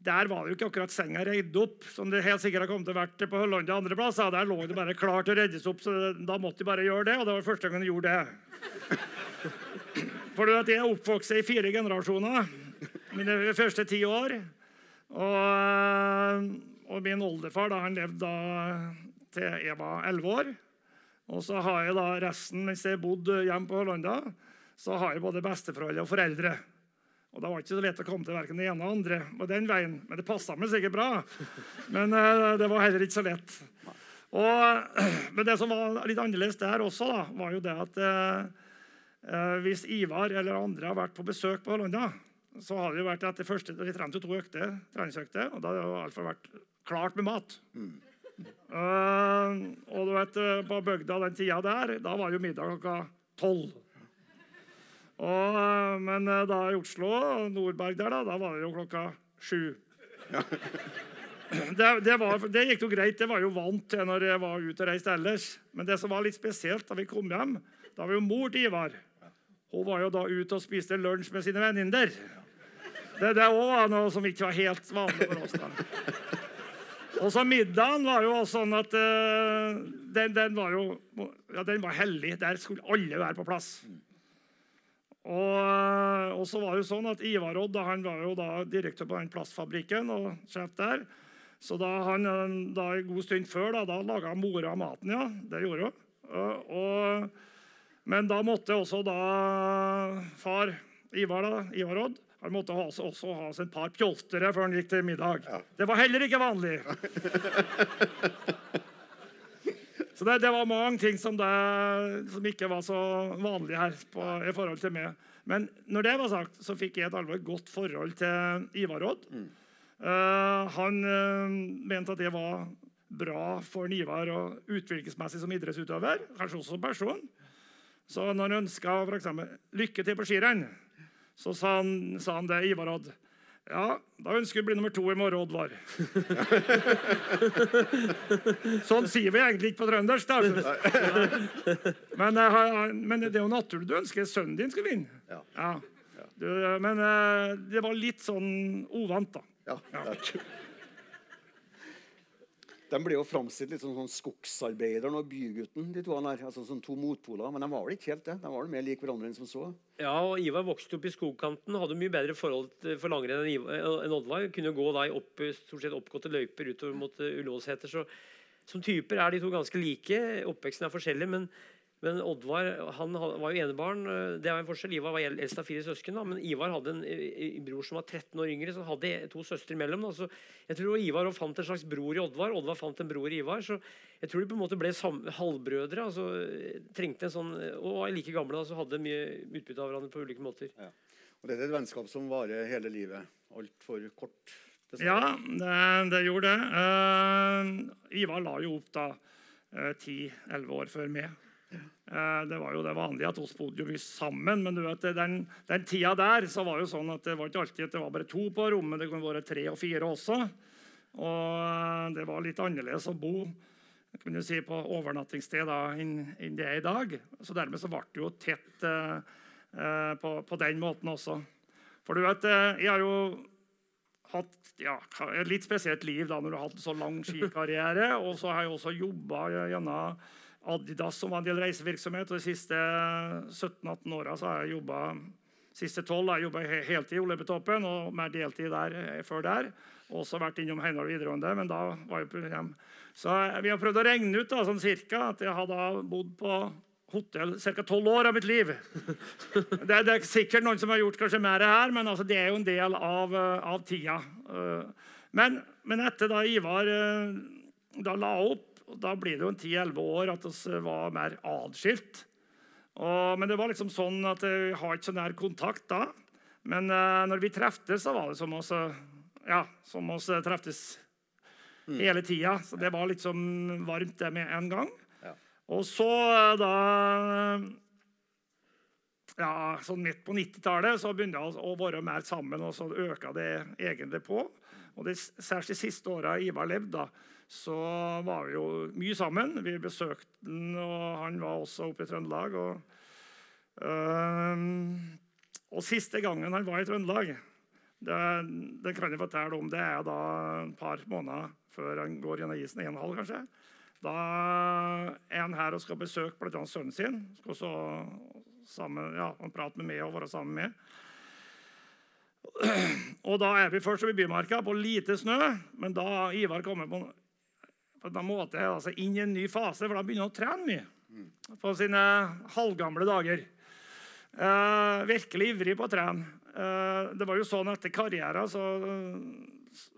Speaker 17: der var det jo ikke akkurat senga reid opp, som det helt sikkert har kommet til å vært på Høllanda andre plasser. Der lå det bare klar til å reddes opp, så da måtte de bare gjøre det. Og det var første gang de gjorde det. For du vet, jeg er oppvokst i fire generasjoner. Mine første ti år. Og, og min oldefar da, han levde da til jeg var elleve år. Og så har jeg da resten, mens jeg bodde hjemme på Hollanda, så har jeg både besteforeldre og foreldre. Og Da var det ikke så lett å komme til verken det ene eller andre på den veien. Men det passa meg sikkert bra. Men uh, det var heller ikke så lett. Og, men det som var litt annerledes der også, da, var jo det at eh, hvis Ivar eller andre har vært på besøk på Hollanda, så har det jo vært at det første, Vi trente to økter, treningsøkter, og da har det iallfall vært klart med mat. Eh, og du vet, på bygda den tida der, da var jo middag klokka tolv. Og, men eh, da i Oslo Nordberg der, da, da var det jo klokka sju. Det, det, var, det gikk jo greit. Det var jo vant til når jeg var ute og reiste ellers. Men det som var litt spesielt da vi kom hjem, da var jo mor til Ivar. Hun var jo da ute og spiste lunsj med sine venninner. Det, det også var noe som ikke var helt vanlig for oss. da. Og så middagen var jo også sånn at uh, den, den var jo ja, den var hellig. Der skulle alle være på plass. Og, og så var det jo sånn at Ivar Odd da, han var jo da direktør på den plastfabrikken og sjef der. Så da han eh, da en god stund før da, da laga mora maten, ja. Det gjorde hun. Og, og, men da måtte også da far Ivar, da, Ivar Odd han måtte ha, også ha seg et par pjoltere før han gikk til middag. Det var heller ikke vanlig. Så det, det var mange ting som, det, som ikke var så vanlig her på, i forhold til meg. Men når det var sagt, så fikk jeg et alvor godt forhold til Ivar Odd. Eh, han uh, mente at det var bra for Ivar og utviklingsmessig som idrettsutøver, kanskje også som person. Så når han ønska lykke til på skirenn, så sa han, sa han det, Ivar Odd. Ja, da ønsker vi å bli nummer to i morgen, Oddvar. sånn sier vi egentlig ikke på trøndersk. da. Men, eh, men det er jo naturlig du ønsker sønnen din skal vinne. Ja. Du, men eh, det var litt sånn uvant, da.
Speaker 16: Ja. De ble jo framstilt litt som sånn skogsarbeideren og bygutten, de to han her, Altså sånn to motpoler. Men de var vel ikke helt det. De var vel mer lik hverandre enn som så.
Speaker 2: Ja, og Ivar vokste opp i skogkanten, hadde mye bedre forhold for langrenn enn enn Oddvar. Kunne gå da i opp, stort sett oppgåtte løyper utover mot Ullåsheter. Så som typer er de to ganske like. Oppveksten er forskjellig, men, men Oddvar han var jo enebarn. eh, Det var en forskjell. Ivar var eldst av fire søsken, da, men Ivar hadde en eh, bror som var 13 år yngre, så han hadde to søstre imellom. Da. Så jeg tror Ivar fant en slags bror i Oddvar. Oddvar fant en bror i Ivar. Så jeg tror de på en måte ble sam halvbrødre. altså eh, trengte en sånn, Og var like gamle, da, så hadde mye utbytte av hverandre på ulike måter.
Speaker 16: Og dette er et vennskap som varer hele livet. Altfor kort.
Speaker 17: Ja, det, det gjorde det. Uh, Ivar la jo opp da ti-elleve år før meg. Eh, det var jo det vanlige at oss bodde jo mye sammen. Men du vet, den, den tida der så var jo sånn at det var ikke alltid at det var bare to på rommet. Det kunne være tre og fire også. Og eh, det var litt annerledes å bo kunne si, på overnattingssted enn inn det er i dag. Så dermed så ble det jo tett eh, eh, på, på, den måten også. For du vet, jeg har jo hatt ja, et litt spesielt liv da, når du har hatt en så lang skikarriere. Og så har jeg også jobba gjennom Adidas, som var en del reisevirksomhet. Og de siste 17-18 åra har jeg jobba siste 12 har jeg jobba heltid i Oljebetoppen og mer deltid der eh, før der. Også vært innom Heimdal videregående, men da var jeg på hjem. Så vi har prøvd å regne ut da, sånn cirka, at jeg har bodd på hotell ca. tolv år av mitt liv. Det, det, er sikkert noen som har gjort kanskje mer her, men altså, det er jo en del av, eh, av tida. Eh, men, men, etter da Ivar da la opp, da blir det jo en 10-11 år at vi var mer atskilt. Men det var liksom sånn at vi har ikke så nær kontakt da. Men uh, når vi treftes, så var det som oss, ja, som oss treftes mm. hele tida. Så det var liksom varmt det med en gang. Ja. Og så da ja, sånn Midt på 90-tallet så begynte vi å være mer sammen, og så øka det egentlig på. Og det, Særlig de siste åra Ivar levde, da, så var vi jo mye sammen. Vi besøkte han, og han var også oppe i Trøndelag. Og, øh, og siste gangen han var i Trøndelag, det, det, kan jeg fortelle om, det er da et par måneder før han går gjennom isen. En en halv, kanskje. Da er han her og skal besøke bl.a. sønnen sin. Skal også sammen, ja, han prate med meg og være sammen med. Og da er vi først i Bymarka på lite snø, men da Ivar kommer på på en måte altså inn i en ny fase, for da begynner han å trene mye på sine halvgamle dager. Eh, virkelig ivrig på å trene. Eh, det var jo sånn etter karrieren så,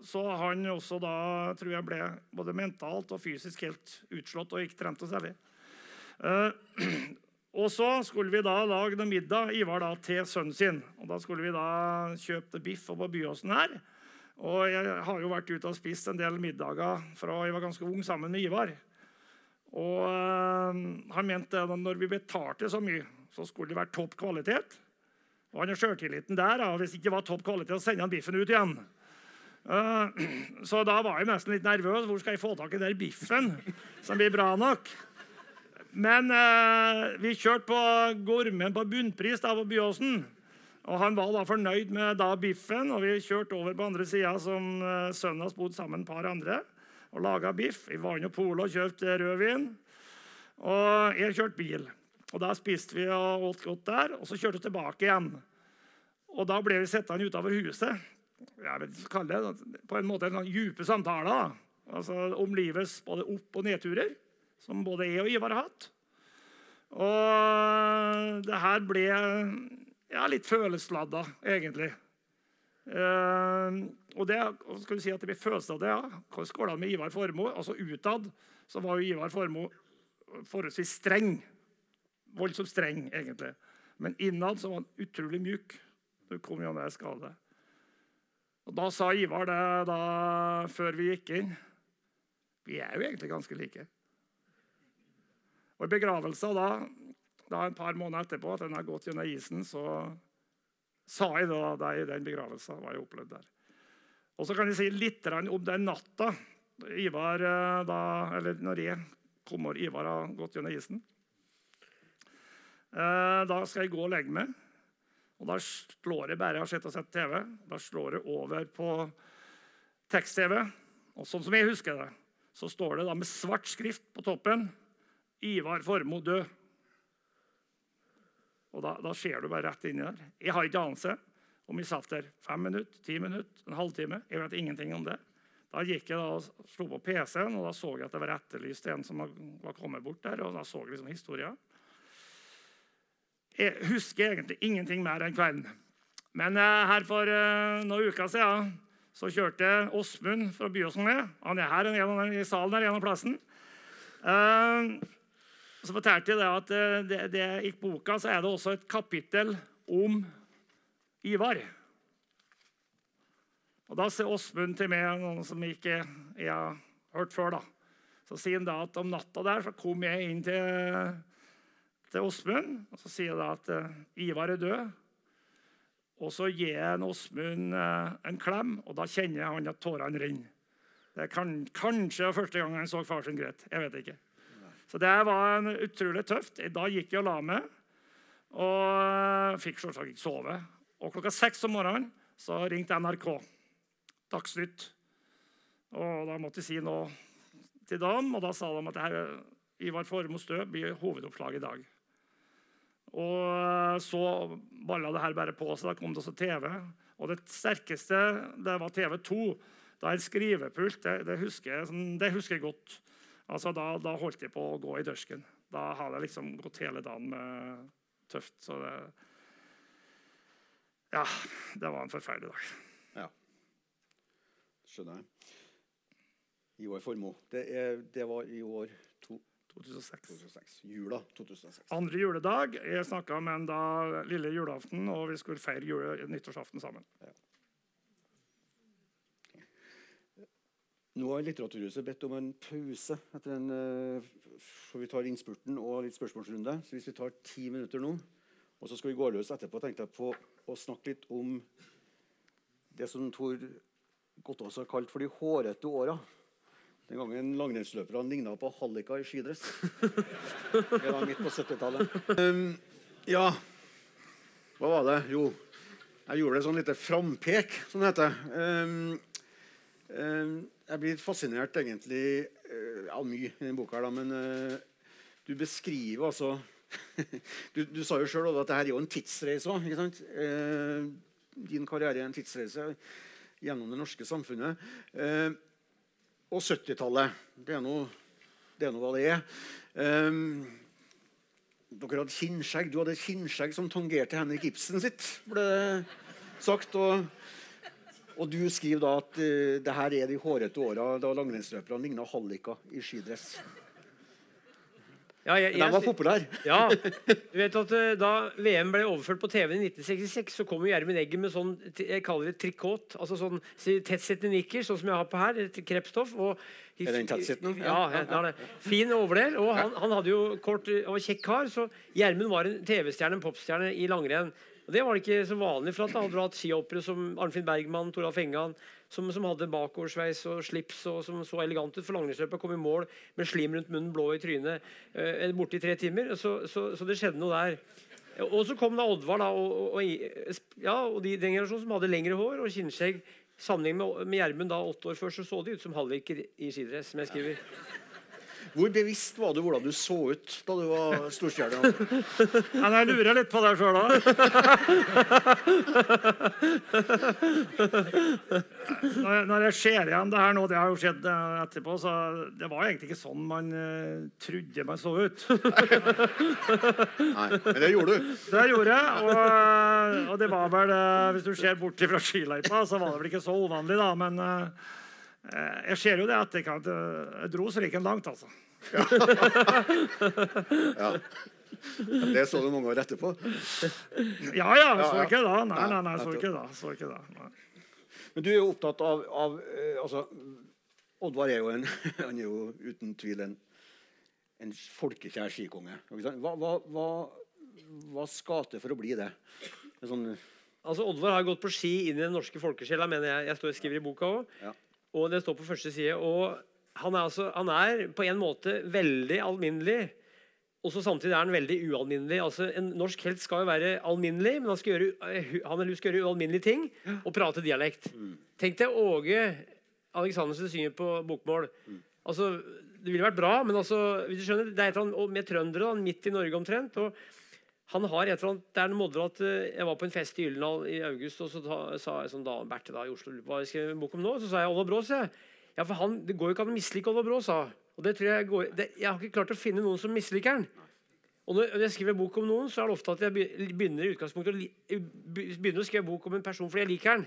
Speaker 17: så han også da tror jeg ble både mentalt og fysisk helt utslått og ikke trente særlig. Eh, og så skulle vi da lage noe middag Ivar da, til sønnen sin. Og Da skulle vi da kjøpe biff på Byåsen her. Og jeg har jo vært ute og spist en del middager fra jeg var ganske ung sammen med Ivar. Og øh, han mente at når vi betalte så mye, så skulle det være topp kvalitet. Og han har sjøltilliten der. og Hvis det ikke var topp kvalitet, så sender han biffen ut igjen. Uh, så da var jeg nesten litt nervøs. Hvor skal jeg få tak i den biffen som blir bra nok? Men uh, vi kjørte på Gormen på bunnpris da på Byåsen. Og Han var da fornøyd med da biffen, og vi kjørte over på andre sida som uh, sønnen hans bodde sammen med et par andre og laga biff. Vi var inne på polet og kjøpte rødvin. Og jeg kjørte bil. Og Da spiste vi og åt godt der, og så kjørte vi tilbake igjen. Og Da ble vi sittende utover huset. Jeg vet ikke kalle det, På en måte en sånn dype samtaler altså om livets både opp- og nedturer, som både jeg og Ivar har hatt. Og det her ble ja, litt følelsesladda, egentlig. Eh, og det, skal du si at det blir følelsesladda, ja. Hvordan går det med Ivar Formoe? Altså Utad så var jo Ivar Formoe forholdsvis streng. Voldsomt streng, egentlig. Men innad så var han utrolig mjuk. Det kom jo ned skade. Og Da sa Ivar det da, før vi gikk inn Vi er jo egentlig ganske like. Og I begravelsa da da en par måneder etterpå at den har gått gjennom isen, så sa jeg da, i den begravelsen hva jeg opplevde der. Og så kan jeg si litt om den natta Ivar, eh, da, eller når jeg kommer Ivar har gått gjennom isen. Eh, da skal jeg gå og legge meg. Og Da slår jeg bare jeg har sett og sett TV, da slår jeg over på tekst-TV. Og sånn som jeg husker det, så står det da med svart skrift på toppen 'Ivar Formoe død'. Og da, da ser du bare rett inni der. Jeg har ikke anelse om vi satt der fem minutter, ti minutter, en halvtime. Jeg vet ingenting om det. Da gikk jeg da og slo på PC-en, og da så jeg at det var etterlyst en som var kommet bort der. og da så jeg liksom historien. Jeg husker egentlig ingenting mer enn kvelden. Men eh, her for eh, noen uker siden så kjørte Åsmund fra Byåsen ned. Han er her i salen her, en av plassen. Eh, så fortalte jeg at eh, det, det, i boka så er det også et kapittel om Ivar. Og Da ser Åsmund til meg, noen som ikke jeg har hørt før. da. Så sier han da at om natta der så kom jeg inn til til Åsmund og så sier jeg at uh, Ivar er død. Og så gir jeg Åsmund uh, en klem, og da kjenner han at tårene renner. Det er kan, kanskje første gang han så far sin gråt. Jeg vet ikke. Så det var en utrolig tøft. Da gikk jeg og la meg, og fikk selvsagt ikke sove. Og klokka seks om morgenen så ringte NRK. Dagsnytt. Og da måtte jeg si noe til dem, og da sa de at her, Ivar Formos død blir hovedoppslag i dag. Og så balla det her bare på, så da kom det også TV. Og det sterkeste det var TV2. Da en skrivepult, det, det, husker jeg, sånn, det, husker jeg, godt. Altså, da, da, holdt jeg på å gå i dørsken. Da hadde jeg liksom gått hele dagen med tøft. Så det Ja, det var en forferdelig dag.
Speaker 16: Ja. Skjønner jeg. Ivar formo. Det, det, var i år to,
Speaker 17: 2006.
Speaker 16: 2006. Jula 2006.
Speaker 17: Andre juledag. Jeg snakka med en da lille julaften, og vi skulle feire jule, nyttårsaften sammen. Ja.
Speaker 16: Nå har Litteraturhuset bedt om en pause etter en, for vi tar innspurten og litt spørsmålsrunde. Så hvis vi tar ti minutter nå, og så skal vi gå løs etterpå, tenkte jeg på å snakke litt om det som Tor Gottaas har kalt for de hårete åra. Den gangen langrennsløperne ligna på hallika i skidress. Det var midt på 70-tallet. Um, ja, hva var det? Jo, jeg gjorde det sånn lite frampek, som det heter. Um, jeg blir fascinert egentlig uh, av mye i denne boka, da, men uh, du beskriver altså du, du, sa jo sjøl at dette er jo en tidsreise òg. Din karriere er en tidsreise gjennom det norske samfunnet. Og 70-tallet. Det, det, er hva det er. Dere hadde kinnskjegg. Du hadde kinnskjegg som tangerte Henrik Ibsen sitt, ble det sagt. Og, og du skriver da at uh, det her er de hårete åra da langrennsløperne ligna halliker i skidress.
Speaker 2: Ja, jeg,
Speaker 16: jeg, Den var populær.
Speaker 2: Ja, du vet at uh, Da VM ble overført på TV i 1966, så kom Gjermund Eggen med sånn jeg kaller det trikot. altså sånn Tettsittende nikker, sånn som jeg har på her. et krepstoff. Og,
Speaker 16: er den tettsittende?
Speaker 2: Ja, ja, ja, ja. Fin overdel. Og han, han, hadde jo kort og kjekk kar, så Gjermund var en TV-stjerne, en popstjerne i langrenn. Og Det var det ikke så vanlig, for at Hadde hadde hatt skihoppere som Arnfinn Bergman, Toralf Engan, som, som, hadde bakoversveis og slips og som så elegant ut. For langrennsløpet kom i mål med slim rundt munnen, blå i trynet, eh, borte i tre timer. Så, så, så, det skjedde noe der. Og så kom da Oddvar da, og, og, ja, og de, den generasjonen som hadde lengre hår og kinnskjegg. Sammenlignet med Gjermund åtte år før så så de ut som halliker i skidress. som jeg skriver.
Speaker 16: Hvor bevisst var du hvordan du så ut da du var storstjerne?
Speaker 17: ja, jeg lurer litt på det sjøl òg. når jeg ser igjen det her nå, det har jo skjedd eh, etterpå, så det var egentlig ikke sånn man uh, trodde man så ut.
Speaker 16: Nei, men det gjorde du.
Speaker 17: Det gjorde jeg. Og, og det var vel, uh, hvis du ser bort fra skiløypa, så var det vel ikke så uvanlig, da. men... Uh, jeg ser jo det at jeg, kan, jeg dro strikken langt, altså. Ja.
Speaker 16: ja. Det så du mange år etterpå?
Speaker 17: Ja, ja. Så ikke da. Nei, nei, nei, så ikke da. Så ikke da. Nei.
Speaker 16: Men du er jo opptatt av, av altså, Oddvar er jo, en, han er jo uten tvil en, en folkekjær skikonge. Hva, hva, hva, hva, skal til for å bli det?
Speaker 2: Sånn altså, Oddvar har gått på ski inn i den norske folkesjela, mener jeg. Jeg står og skriver i boka òg. Ja. Og det står på første side. og han er, altså, han er på en måte veldig alminnelig. Og så samtidig er han veldig ualminnelig. Altså, en norsk helt skal jo være alminnelig, men han, skal gjøre, eh, han eller hun skal gjøre ualminnelige ting og prate dialekt. Mm. Tenk deg Åge Aleksandersen synger på bokmål. Mm. Altså, det ville vært bra, men altså, hvis du skjønner, det er et eller annet med trøndere midt i Norge omtrent. og han har et eller annet, det er noe modder at eh, Jeg var på en fest i Gyldendal i august, og så ta, sa jeg sånn da, Berthe da, i Oslo hva jeg skrev en bok om nå. Så sa jeg Olva Brås. Jeg. Ja, for han, Det går jo ikke an å mislike Olva Brå, sa Og det tror Jeg går, det, jeg har ikke klart å finne noen som misliker han. Og når jeg skriver bok om noen, så er det ofte at jeg begynner i utgangspunktet å, begynner å skrive bok om en person fordi jeg liker han.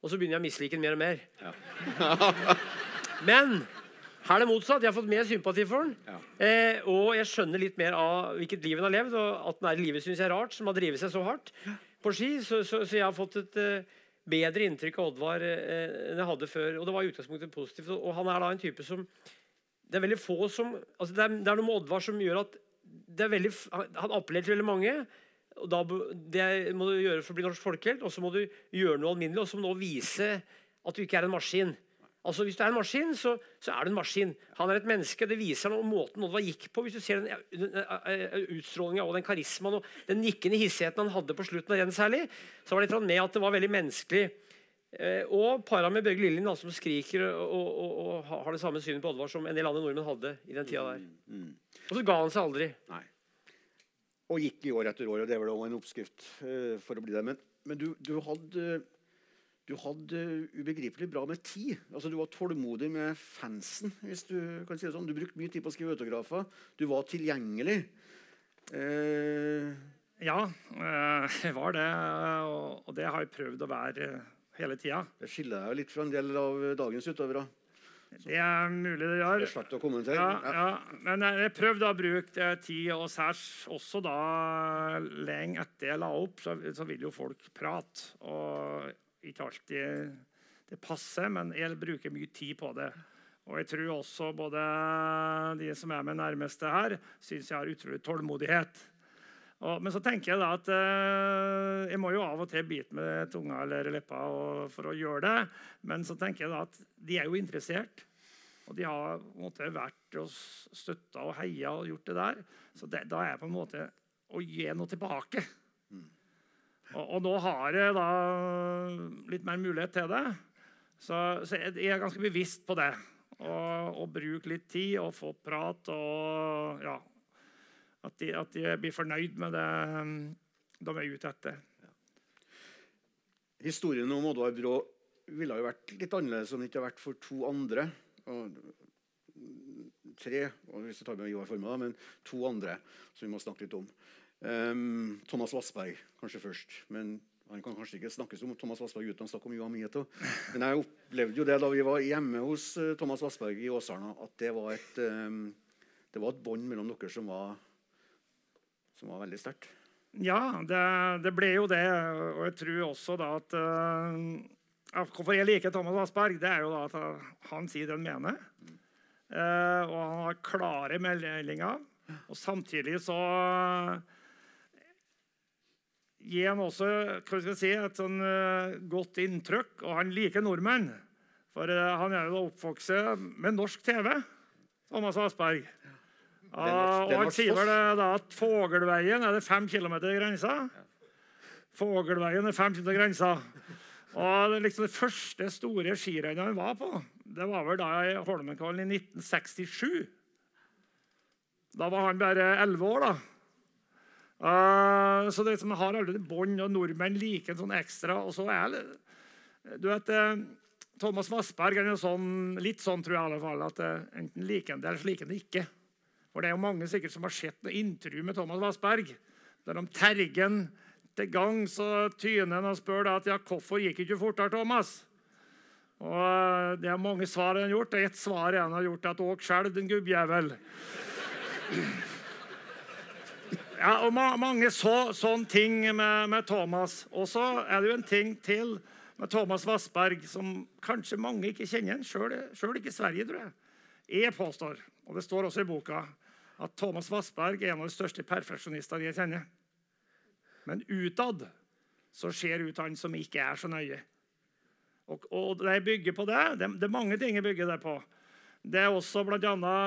Speaker 2: Og så begynner jeg å mislike han mer og mer. Ja. Men her er det motsatt. Jeg har fått mer sympati for den. Ja. Eh, og jeg skjønner litt mer av hvilket liv han har levd. Og at den er i livet syns jeg er rart, som har drevet seg så hardt på ski. Så, så, så jeg har fått et eh, bedre inntrykk av Oddvar eh, enn jeg hadde før. Og det var i utgangspunktet positivt. Og han er da en type som Det er veldig få som altså det, er, det er noe med Oddvar som gjør at det er veldig, Han appellerer til veldig mange. og da, Det må du gjøre for å bli norsk folkehelt, og så må du gjøre noe alminnelig, og så må du vise at du ikke er en maskin. Altså Hvis du er en maskin, så, så, er du en maskin. Han er et menneske. Det viser noe måten Oddvar gikk på. Hvis du ser den, den, den utstrålinga og den karismaen og den nikkende hissigheten han hadde på slutten av den særlig, så var det litt med at det var veldig menneskelig. Eh, og para med Børge Lillien, som skriker og, og, og, har det samme synet på Oddvar som en del andre nordmenn hadde i den tida der. Mm, mm. Og så ga han seg aldri.
Speaker 16: Nei. Og gikk i år etter år, og det var da en oppskrift uh, for å bli det. Men, men du, du, hadde, du, hadde ubegripelig bra med tid. Altså, du var tålmodig med fansen. hvis Du kan si det sånn. Du brukte mye tid på å skrive autografer. Du var tilgjengelig.
Speaker 17: Eh... ja, uh, jeg var det. Og, og det har jeg prøvd å være hele tida.
Speaker 16: Det skiller deg litt fra en del av dagens utøvere.
Speaker 17: Det er mulig det gjør.
Speaker 16: Det er slett å kommentere.
Speaker 17: Ja, ja. Men jeg prøvde å bruke tid, og særs også da lenge etter jeg la opp, så, så vil jo folk prate. Og ikke alltid det passer, men jeg bruker mye tid på det. Og jeg tror også både de som er med nærmeste her, syns jeg har utrolig tålmodighet. Og, men så tenker jeg da at eh, jeg må jo av og til bite med tunga eller leppa og, for å gjøre det. Men så tenker jeg da at de er jo interessert. Og de har på en måte vært og støtta og heia og gjort det der. Så det, da er jeg på en måte å gi noe tilbake. Mm. Og, og, nå har jeg da litt mer mulighet til det. Så, så jeg er ganske bevisst på det. Og, og bruke litt tid og få prat og ja, at de, at de, blir fornøyd med det um, de er ute etter. Ja.
Speaker 16: Historien om Oddvar Brå ville jo vært litt annerledes om det ikke hadde vært for to andre. Og tre, hvis du tar med Ivar Forma, men to andre som vi må snakke litt om. Um, Thomas Vassberg kanskje først. men Han kan kanskje ikke snakkes om Thomas Vassberg uten å snakke om Johan Mieto. Men jeg opplevde jo det da vi var hjemme hos uh, Thomas Vassberg i Åsarna, at det var et, um, det var et bånd mellom dere som var som var veldig sterkt.
Speaker 17: Ja, det, det, ble jo det. Og jeg tror også da at uh, Hvorfor jeg liker Thomas Vassberg, det er jo da at han sier det han mener. Uh, og han har klare meldinger. Og samtidig så gir han også hva skal jeg si, et sånn uh, godt inntrykk. Og han liker nordmenn. For han er jo oppvokst med norsk TV, Thomas Vassberg. Ja, og han sier vel da at Fågelveien er det fem kilometer i grensa. Fågelveien er fem kilometer grensa. Og det, liksom det første store skirennet han var på, det var vel da i Holmenkollen i 1967. Da var han bare elleve år. da. Uh, så det liksom, har aldri bånd, og nordmenn liker en sånn ekstra. Og så er det, du vet, uh, Thomas Vassberg er sånn, litt sånn, tror jeg i alle fall, at uh, enten liker han det, eller så liker han det ikke. For det er jo mange sikkert som har sett noe intervju med Thomas Vassberg. Der de terger til gang, så tyner han og spør da at ja, hvorfor gikk ikke fortere, Thomas? Og Det er mange svar han har gjort. og Ett svar han har gjort er at åk sjøl, din gubbjævel. Ja, og ma mange så, sånne ting med, med Thomas. Og så er det jo en ting til med Thomas Vassberg som kanskje mange ikke kjenner, sjøl ikke Sverige, tror jeg. Jeg påstår, og det står også i boka, at Thomas Vassberg er en av de største perfeksjonistene jeg kjenner. Men utad så ser ut han som ikke er så nøye. Og, og det bygger på det. det. det. er mange ting jeg bygger det på. Det er også bl.a.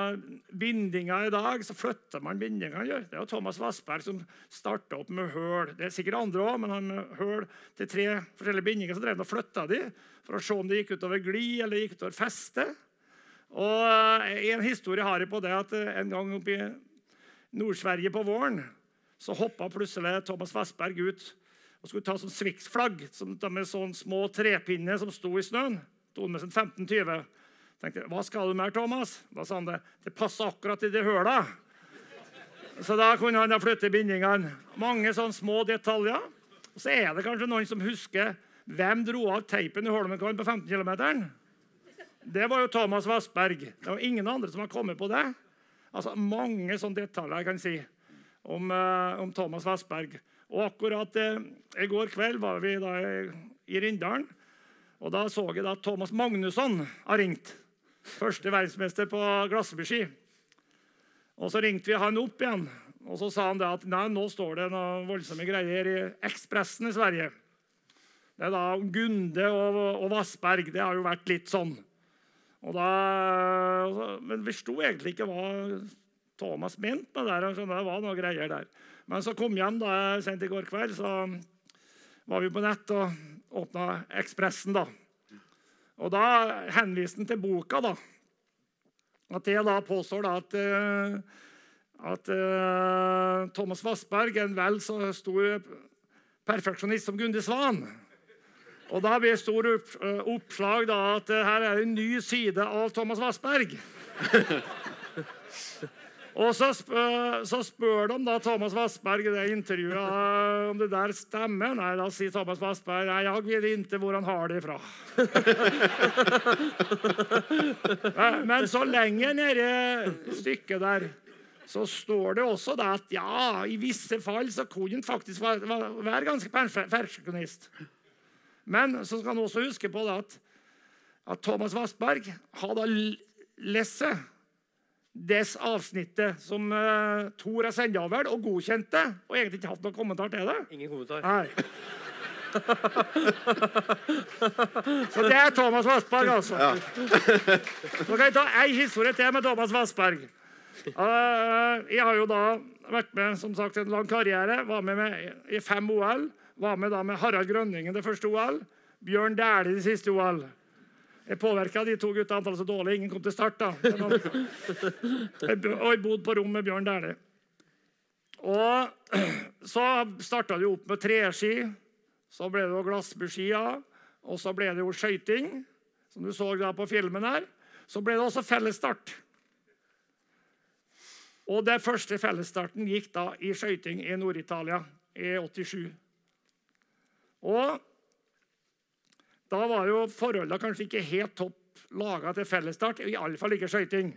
Speaker 17: bindinger i dag. Så flytter man bindingene. Det er jo Thomas Vassberg som starta opp med høl. Det er sikkert andre òg, men han høl til tre forskjellige bindinger så drev han og flytta de for å se om det gikk utover glid eller gikk utover feste. Og eh, En historie har jeg på det at eh, en gang oppe i Nord-Sverige på våren så hoppa plutselig Thomas Vassberg ut og skulle ta sånn Swix-flagg med sånne små trepinner som sto i snøen. Sto med sin 15-20. Tenkte hva skal du mer, Thomas? Da sa han det. Det passer akkurat i det høla. Så da kunne han da flytte bindingene. Mange sånne små detaljer. Og så er det kanskje noen som husker hvem dro av teipen i Holmenkollen på 15 km. Det var jo Thomas Vassberg. Det var ingen andre som har kommet på det. Altså, Mange sånne detaljer jeg kan si om, uh, om Thomas Vassberg. Og akkurat uh, I går kveld var vi da i Rindalen. Og Da så jeg at Thomas Magnusson har ringt. Første verdensmester på glassbyski. Og Så ringte vi han opp igjen. Og så sa han at nei, nå står det noen voldsomme greier i Ekspressen i Sverige. Det er da Gunde og, og Vassberg. Det har jo vært litt sånn. Da, men vi sto egentlig ikke hva Thomas mente med det. der. Det var noen greier der. Men så kom hjem da sent i går kveld, så var vi på nett og åpna Ekspressen. da. Og da henviste han til boka. da. At jeg da påstår da at, uh, at uh, Thomas Vassberg er en vel så stor perfeksjonist som Gunde Svan. Og da blir det stor opp, uh, oppslag da at her er en ny side av Thomas Vassberg. Og så, spør, så, spør de da Thomas Vassberg i det intervjuet om det der stemmer. Nei, Da sier Thomas Vassberg nei, jeg vet ikke hvor han har det fra. Men så lenger nede stykket der så står det også da at ja, i visse fall så kunne han faktisk være, ganske perfeksjonist. Men så skal han også huske på at, at Thomas Vassberg hadde da lest det avsnittet som uh, Tor har sendt over og godkjente, og egentlig ikke hatt noen kommentar til det.
Speaker 7: Ingen kommentar.
Speaker 17: Nei. Så det er Thomas Vassberg, altså. Ja. Så kan jeg ta ei historie til med Thomas Vassberg. Uh, jeg har jo da vært med som sagt, en lang karriere. Var med, med i fem OL. Var med da med Harald Grønningen det første OL. Bjørn Dæhlie det siste OL. Jeg påvirka de to gutta antallet så dårlig. Ingen kom til start. da. Og jeg bodde på rom med Bjørn Dæhlie. Og så starta det jo opp med treski. Så ble det jo glassbuskier. Og så ble det jo skøyting, som du så da på filmen her. Så ble det også fellesstart. Og den første fellesstarten gikk da i skøyting i Nord-Italia i 87. Og da var jo forholdene kanskje ikke helt topp laga til fellesstart. Iallfall ikke skøyting.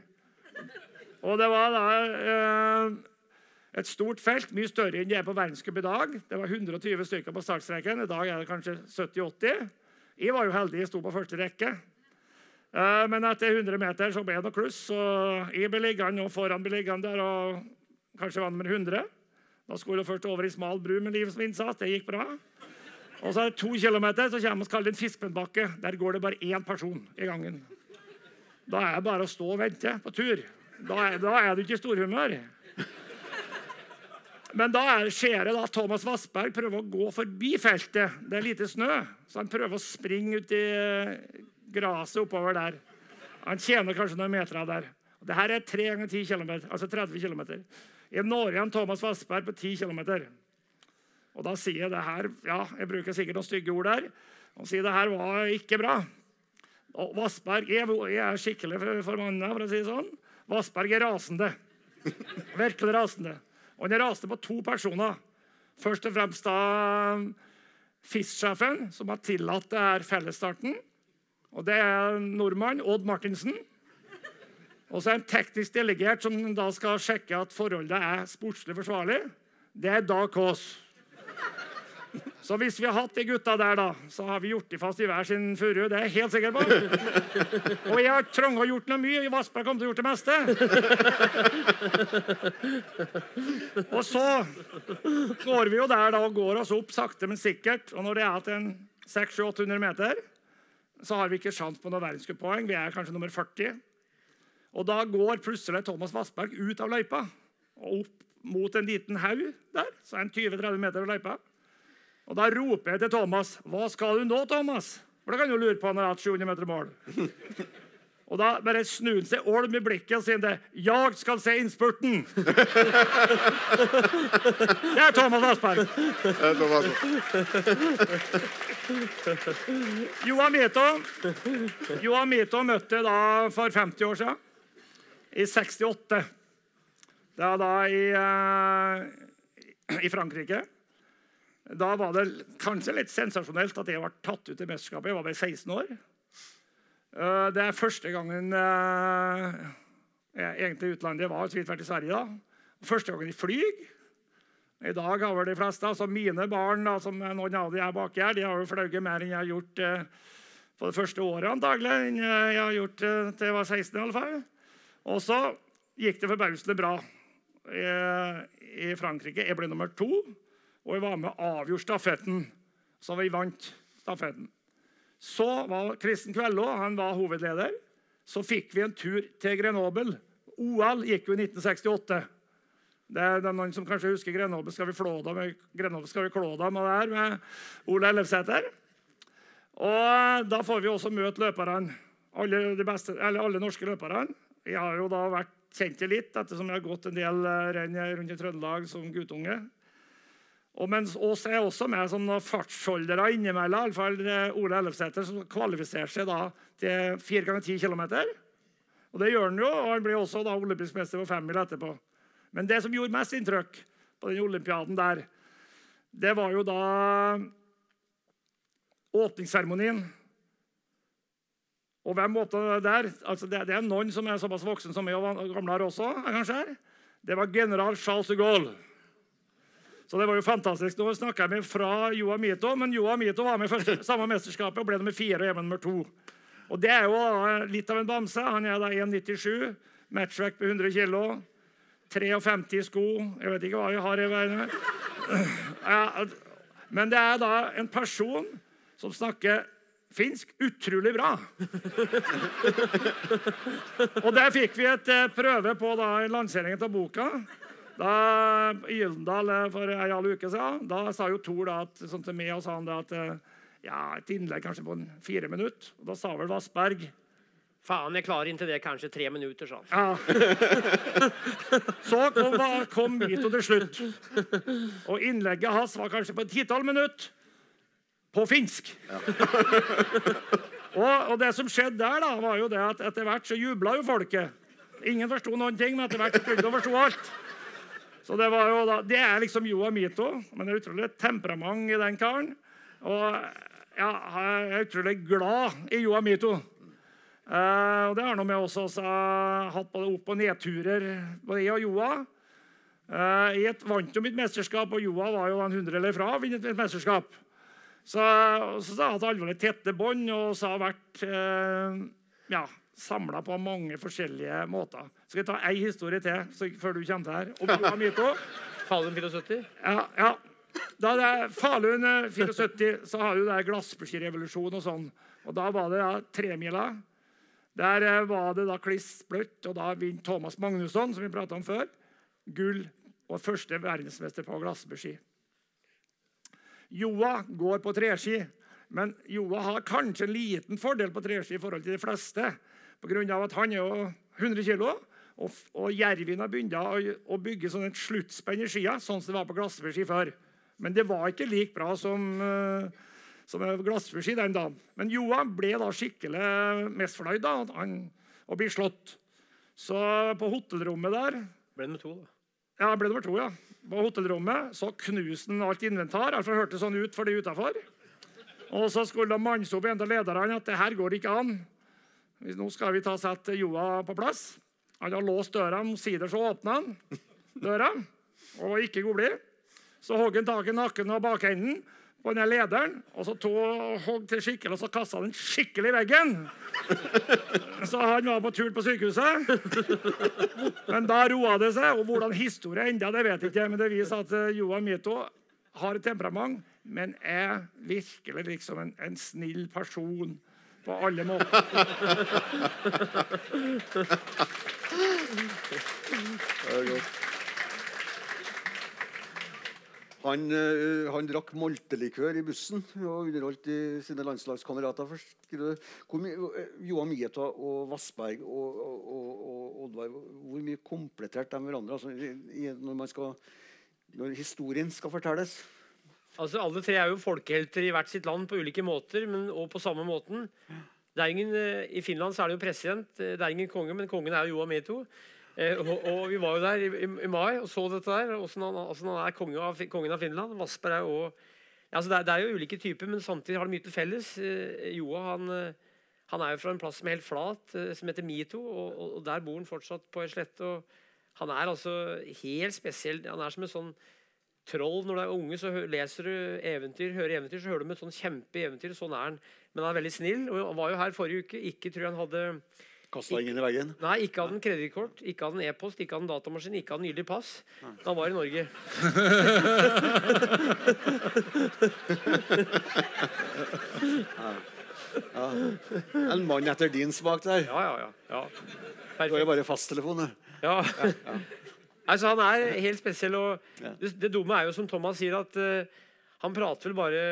Speaker 17: Og det var da eh, et stort felt, mye større enn det er på verdenscup i dag. Det var 120 stykker på startstreken. I dag er det kanskje 70-80. Jeg var jo heldig, jeg sto på første rekke. Eh, men etter 100 meter så ble det noe kluss. og Jeg ble liggende og foran ble liggende der og kanskje var nummer 100. Da skulle jeg først over i smal bru med livet som innsats. Det gikk bra. Og så er det to kilometer, så kommer vi til en Fiskmennbakke. Der går det bare én person i gangen. Da er det bare å stå og vente på tur. Da er, da er du ikke i storhumør. Men da er, skjer det da Thomas Vassberg prøver å gå forbi feltet. Det er lite snø, så han prøver å springe ut i gresset oppover der. Han tjener kanskje noen meter av der. Dette er 3 ganger 10 km, altså 30 km. I når igjen Thomas Vassberg på 10 km. Og da sier jeg det her Ja, jeg bruker sikkert noen stygge ord der. Og sier det her var ikke bra. Og Vassberg jeg, jeg er skikkelig formanna, for å si det sånn. Vassberg er rasende. Virkelig rasende. Og han er rasende på to personer. Først og fremst da FIS-sjefen, som har tillatt det her fellesstarten. Og det er nordmann Odd Martinsen. Og så er en teknisk delegert som da skal sjekke at forholdet er sportslig forsvarlig. Det er Dag Kaas. Så hvis vi har hatt de gutta der, da, så har vi gjort de fast i hver sin furu. Det er jeg helt sikker på. Og jeg har Trond gjort noe mye. Vassberg kommer til å gjort det meste. Og så går vi jo der da og går oss opp sakte, men sikkert. Og når det er til 600-800 meter, så har vi ikke sjans på noe verdenscuppoeng. Vi er kanskje nummer 40. Og da går plutselig Thomas Vassberg ut av løypa og opp mot en liten haug der. Så er han 20-30 meter fra løypa. Og Da roper jeg til Thomas. 'Hva skal du nå, Thomas?' For det kan du lure på når jeg har hatt 700 meter mål. Og Da bare snur han seg olm i blikket og sier det. 'Jeg skal se innspurten'. Det er Thomas Asperg. Johan Mito Johan Mito møtte da for 50 år siden. I 68. Det var da i, uh, i Frankrike. Da var det kanskje litt sensasjonelt at jeg var tatt ut i mesterskapet. Jeg var bare 16 år. Eh, det er første gangen eh, jeg egentlig utlandet var så vidt vært i Sverige. da. Første gangen i flyg. I dag har vel de fleste, altså mine barn, da, som noen av de er baki her, de har jo fløyet mer enn jeg har gjort eh, på det første året antagelig, enn jeg har gjort til jeg var 16 i alle fall. Og så gikk det forbausende bra. I, i Frankrike. Jeg ble nummer to, og jeg var med og avgjorde stafetten. Så vi vant stafetten. Så var Kristen Kvello han var hovedleder. Så fikk vi en tur til Grenoble. OL gikk jo i 1968. Det er, noen som kanskje husker Grenoble skal vi flå dem, Grenoble skal vi klå dem og det her med Ole Ellefsæter. Og Da får vi også møte løperne. Alle, beste, alle norske løperne. Jeg har jo da vært kjent det litt ettersom jeg har gått en del renn rundt i Trøndelag som guttunge. Og mens oss er også med som fartsholdere innimellom. Iallfall Ole Ellefsæter, som kvalifiserte seg da til 4 ganger 10 km. Og det gjør han jo, og han blir også da olympisk mester på femmil etterpå. Men det som gjorde mest inntrykk på den olympiaden der, det var jo da åpningsseremonien. Og hvem måtte det der? Altså det, det, er noen som er såpass voksen som meg og gamlere også. kanskje. her. Det var general Charles de Gaulle. Så det var jo fantastisk. Nå snakker jeg med fra Joa Mito, men Joa Mito var med i første, samme mesterskapet og ble nummer fire og hjemme nummer to. Og Det er jo litt av en bamse. Han er da 1,97, matchvekt på 100 kg, 53 sko Jeg vet ikke hva jeg har i veiene. Ja, men det er da en person som snakker finsk utrolig bra. og der fikk vi et eh, prøve på da, lanseringen av boka. Da, I Gyldendal eh, for ei halv uke siden da sa jo Tor da, at, sånn til meg og sa han da, at eh, ja, et innlegg kanskje på en fire minutter. Og da sa vel Vassberg
Speaker 2: Faen, jeg klarer inntil det kanskje tre minutter, sa
Speaker 17: han. Ja. Så kom, kom Mito til slutt. Og innlegget hans var kanskje på et titall minutt på finsk. Ja. og, og, det som skjedde der, da, var jo det at etter hvert så jubla jo folket. Ingen forsto noen ting, men etter hvert begynte å forstå alt. Så det, var jo da, det er liksom Joa Mito. Men det er utrolig temperament i den karen. Og ja, jeg er utrolig glad i Joa Mito. Uh, og det har noe med oss også hatt både opp- og nedturer, både jeg og Joa. Uh, jeg vant jo mitt mesterskap, og Joa var jo en hundredeler fra å vinne et mesterskap. Så, så har hatt alvorlig tette bånd og så har jeg vært eh, ja, samla på mange forskjellige måter. Skal jeg ta ei historie til så, før du kommer til her? Om Joa Mito.
Speaker 2: Falun 74?
Speaker 17: Ja, ja. Da det er Falun 74 så har du glassbeskirevolusjon og sånn. Og da var det ja, tremila. Der eh, var det da kliss bløtt, og da vinner Thomas Magnusson, som vi prata om før, gull og første verdensmester på glassbeski. Joa går på treski, men Joa har kanskje en liten fordel på treski i forhold til de fleste. På grunn av at han er jo 100 kg, og, og Jervin har begynt å, å bygge sånn et sluttspenn i skia, sånn som det var på glassbeski før. Men det var ikke like bra som uh, som er den dagen. Men Joa ble da skikkelig misfornøyd da, han, og blir slått. Så på hotellrommet der
Speaker 2: Ble nummer to, da?
Speaker 17: Ja, ble nummer to, ja. På hotellrommet så knuste han alt inventar. altså hørtes sånn ut for de utafor. Og så skulle de manse opp en av lederne at det her går ikke an. Nå skal vi ta sette Joa på plass. Han har låst døra. Omsider så åpna han døra og var ikke god blid. Så hogg han tak i nakken og bakenden på den lederen, og så hogg til skikkelig, og så kasta den skikkelig i veggen. Så han var på tur på sykehuset. Men da roa det seg. Og hvordan historien enda, det vet jeg ikke, men det viser at eh, Johan Mito har et temperament, men er virkelig liksom en, en snill person på alle måter.
Speaker 16: Det er godt. Han, uh, han drakk moltelikør i bussen og underholdt i sine landslagskamerater. Eh, Johan Mieta og Vassberg og, og, og, Oddvar, hvor mye kompletterte de hverandre altså, når, skal, når, historien skal fortelles?
Speaker 2: Altså, Alle tre er jo folkehelter i hvert sitt land på ulike måter, men òg på samme måten. Ingen, eh, I Finland er det jo president. Det er ingen konge, men kongen er jo Johan Mieto. Eh, og, og, Vi var jo der i, i, mai og så dette der. Hvordan han, han er kongen av, kongen av Finland. Vassberg er jo altså det, er, det, er, jo ulike typer, men samtidig har de mye til felles. Eh, Joa han, eh, han, er jo fra en plass som er helt flat, som heter Mito. Og, og, og, Der bor han fortsatt på ei slette. Han er altså helt spesiell. Han er som en sånn troll. Når du er unge, så leser du eventyr, hører eventyr, så hører du om et sånn kjempeeventyr. Sånn er han. Men han er veldig snill. og Han var jo her forrige uke. Ikke tror jeg han hadde
Speaker 16: Kasta ingen i veggen?
Speaker 2: Nei, ikke hadde han kredittkort, ikke hadde han e-post, ikke hadde han datamaskin, ikke hadde han gyldig pass. Da var i Norge.
Speaker 16: Ja. En mann etter din smak der.
Speaker 2: Ja, ja, ja. ja.
Speaker 16: Du har jo bare fasttelefon, du.
Speaker 2: Ja.
Speaker 16: ja.
Speaker 2: altså, han er helt spesiell. Og det, det dumme er jo, som Thomas sier, at uh, han prater vel bare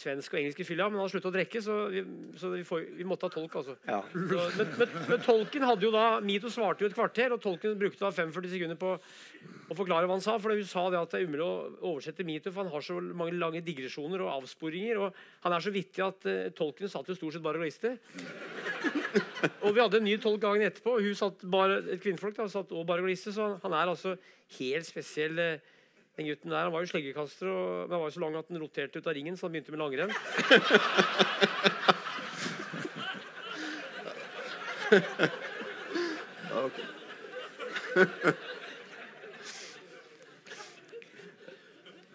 Speaker 2: svensk og engelsk i fylla, men han sluttet å drikke, så, vi, så vi, får, vi, måtte ha tolk. altså.
Speaker 16: Ja.
Speaker 2: Så, men, men, men, tolken hadde jo da Mito svarte jo et kvarter, og tolken brukte da 45 sekunder på å forklare hva han sa. For hun sa det at det er umulig å oversette Mito, for han har så mange lange digresjoner og avsporinger. Og han er så vittig at uh, tolken satt jo stort sett bare og reiste. og vi hadde en ny tolk gangen etterpå, og hun satt bare, et kvinnfolk da, satt og bare gliste, så han er altså helt spesiell. Uh, den gutten der han var jo sleggekaster, og, men han var jo så lang at han roterte ut av ringen, så han begynte med langrenn.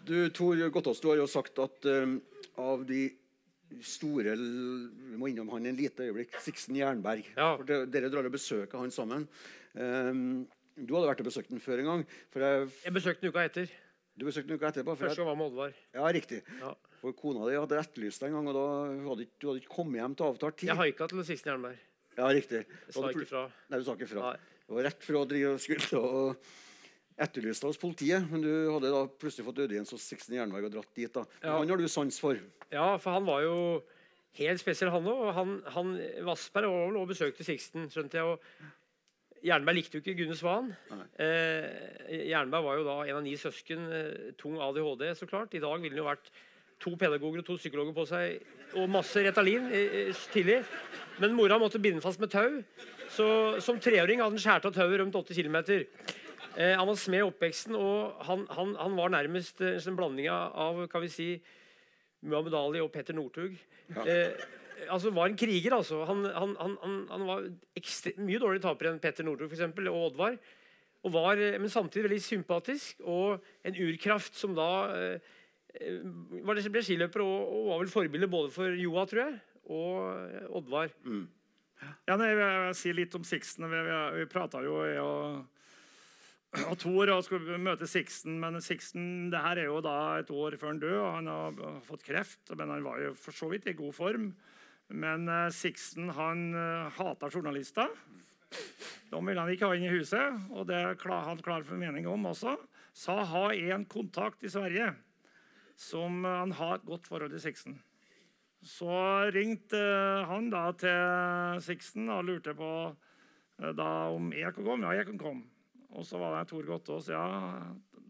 Speaker 16: du, Tor Gottaas, du har jo sagt at um, av de store Vi må innom han en lite øyeblikk. Sixten Jernberg.
Speaker 2: Ja.
Speaker 16: For Dere drar og besøker han sammen. Um, du hadde vært og besøkt den før en gang.
Speaker 2: jeg, jeg besøkte den uka etter.
Speaker 16: Du besøkte uka etterpå?
Speaker 2: Første gang var med Oddvar.
Speaker 16: Ja, riktig.
Speaker 2: Ja.
Speaker 16: For Kona di hadde etterlyst deg en gang, og da hadde du hadde ikke kommet hjem til avtalt tid.
Speaker 2: Jeg haika til Sixten Jernberg.
Speaker 16: Ja, riktig.
Speaker 2: Jeg sa ikke fra.
Speaker 16: Nei, du sa ikke fra.
Speaker 2: Nei.
Speaker 16: Det var rett fra å drive og skulle og etterlyst deg hos politiet, men du hadde da plutselig fått audiens hos Sixten Jernberg og dratt dit. da.
Speaker 2: Ja.
Speaker 16: Han har du sans for?
Speaker 2: Ja, for han var jo helt spesiell, han òg. Han, han, Vassberg var vel og besøkte Sixten, skjønte jeg. og Jernberg likte jo ikke Gunne Svan. Eh, Jernberg var jo da en av ni søsken. Eh, tung ADHD, så klart. I dag ville han jo vært to pedagoger og to psykologer på seg og masse Retalin eh, tidlig. Men mora måtte binde fast med tau. Så som treåring hadde han skåret av tauet rømt 80 km. Eh, han var smed i oppveksten, og han, han, han var nærmest en sånn blanding av kan vi si, Muhammed Ali og Petter Northug. Ja. Eh, altså var en kriger. altså. Han, han, han, han var mye dårligere taper enn Petter Northug for eksempel, og Oddvar. Og var, eh, men samtidig veldig sympatisk og en urkraft som da eh, var det, ble skiløper og, og, var vel forbilde både for Joa, tror jeg, og Oddvar.
Speaker 16: Mm.
Speaker 17: Ja, nei, jeg vil si litt om Sixten. Vi, vi, vi prata jo jeg og, og Thor og skulle møte Sixten, men Sixten det her er jo da et år før han døde. og Han har fått kreft, men han var jo for så vidt i god form. Men uh, Sixten han uh, hata journalister. De ville han ikke ha inn i huset, og det klar, han klar for mening om også. Sa ha en kontakt i Sverige som uh, han har et godt forhold til Sixten. Så ringte han da til Sixten og lurte på da om jeg kunne komme. Ja, jeg kunne komme. Og så var det Tor Gottaas. Ja,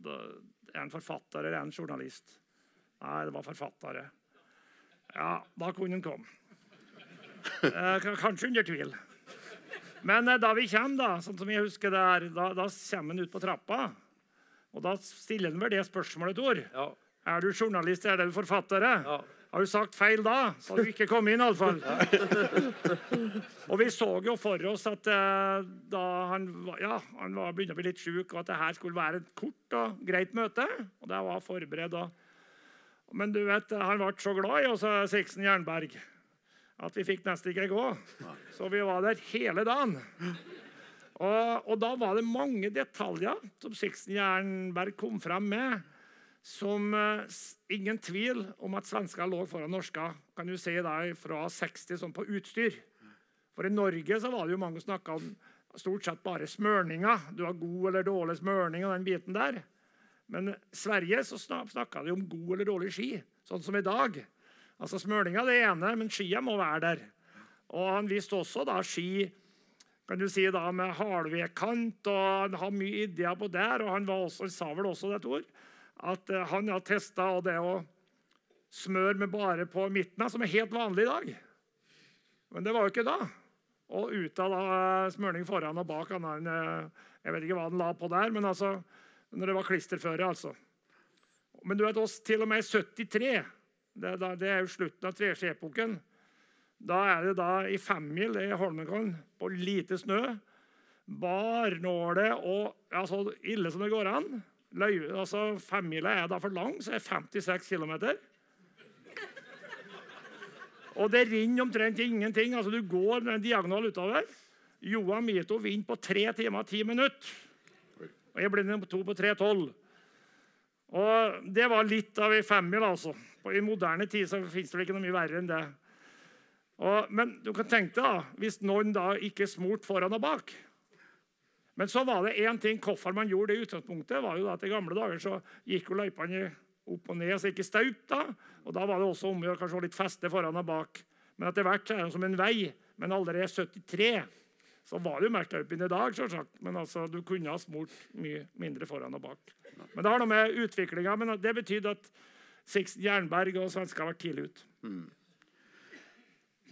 Speaker 17: er han forfatter eller er han journalist? Nei, det var forfattere. Ja, da kunne han komme. Eh, kanskje under tvil. Men eh, da vi kommer, da, sånn som jeg husker det er, da, da kommer han ut på trappa. Og da stiller han vel det spørsmålet, Tor.
Speaker 2: Ja.
Speaker 17: Er du journalist, er du forfattere?
Speaker 2: Ja.
Speaker 17: Har du sagt feil da, så hadde du ikke kommet inn, iallfall. og vi så jo for oss at uh, da han, ja, han var, begynte å bli litt sjuk, og at det her skulle være et kort og greit møte. Og det var forberedt. Men du vet, han ble så glad i oss, Sixten Jernberg, at vi fikk nesten ikke gå. Så vi var der hele dagen. Og, og da var det mange detaljer som Sixten Jernberg kom fram med som uh, ingen tvil om at svensker lå foran norska kan du si da, fra 60 sånn på utstyr. For i Norge så var det jo mange som snakka om stort sett bare smørninga. Du har god eller dårlig smørning og den biten der. Men i Sverige så snakka de om god eller dårlig ski, sånn som i dag. Altså Smølinga er det ene, men skia må være der. Og han visste også da ski kan du si da med halvvedkant, og han har mye ideer på der. Og han også, sa vel også dette ord at eh, han har testa det å smøre med bare på midten, som er helt vanlig i dag. Men det var jo ikke da. Og ut av da smøring foran og bak han, eh, Jeg vet ikke hva han la på der, men altså, når det var klisterføre, altså. Men du vet oss til og med i 73. Det, det er jo slutten av treskjeepoken. Da er det da i femmil i Holmenkollen, på lite snø, barnåle og ja, så ille som det går an. Løy, altså Femmila er da for lang, så er det 56 km. Og det renner omtrent ingenting. altså Du går en diagonal utover. Johan Mito vinner på 3 timer og 10 minutter. Og jeg ble nummer to på 3.12. Og det var litt av ei femmil, altså. I moderne tid så fins det ikke noe mye verre enn det. Og, men du kan tenke deg hvis noen da ikke smurt foran og bak. Men så var det én ting hvorfor man gjorde det i utgangspunktet. var jo da at I gamle dager så gikk jo løypene opp og ned, så ikke staup. da, og Da var det også om å kanskje litt feste foran og bak. Men etter hvert er det som en vei. Men allerede 73 så var det jo mer staup enn i dag. selvsagt. Men altså, du kunne ha smurt mye mindre foran og bak. Men det har noe med utviklinga Men det betydde at Sixten Jernberg og svensker har vært tidlig ute. Mm.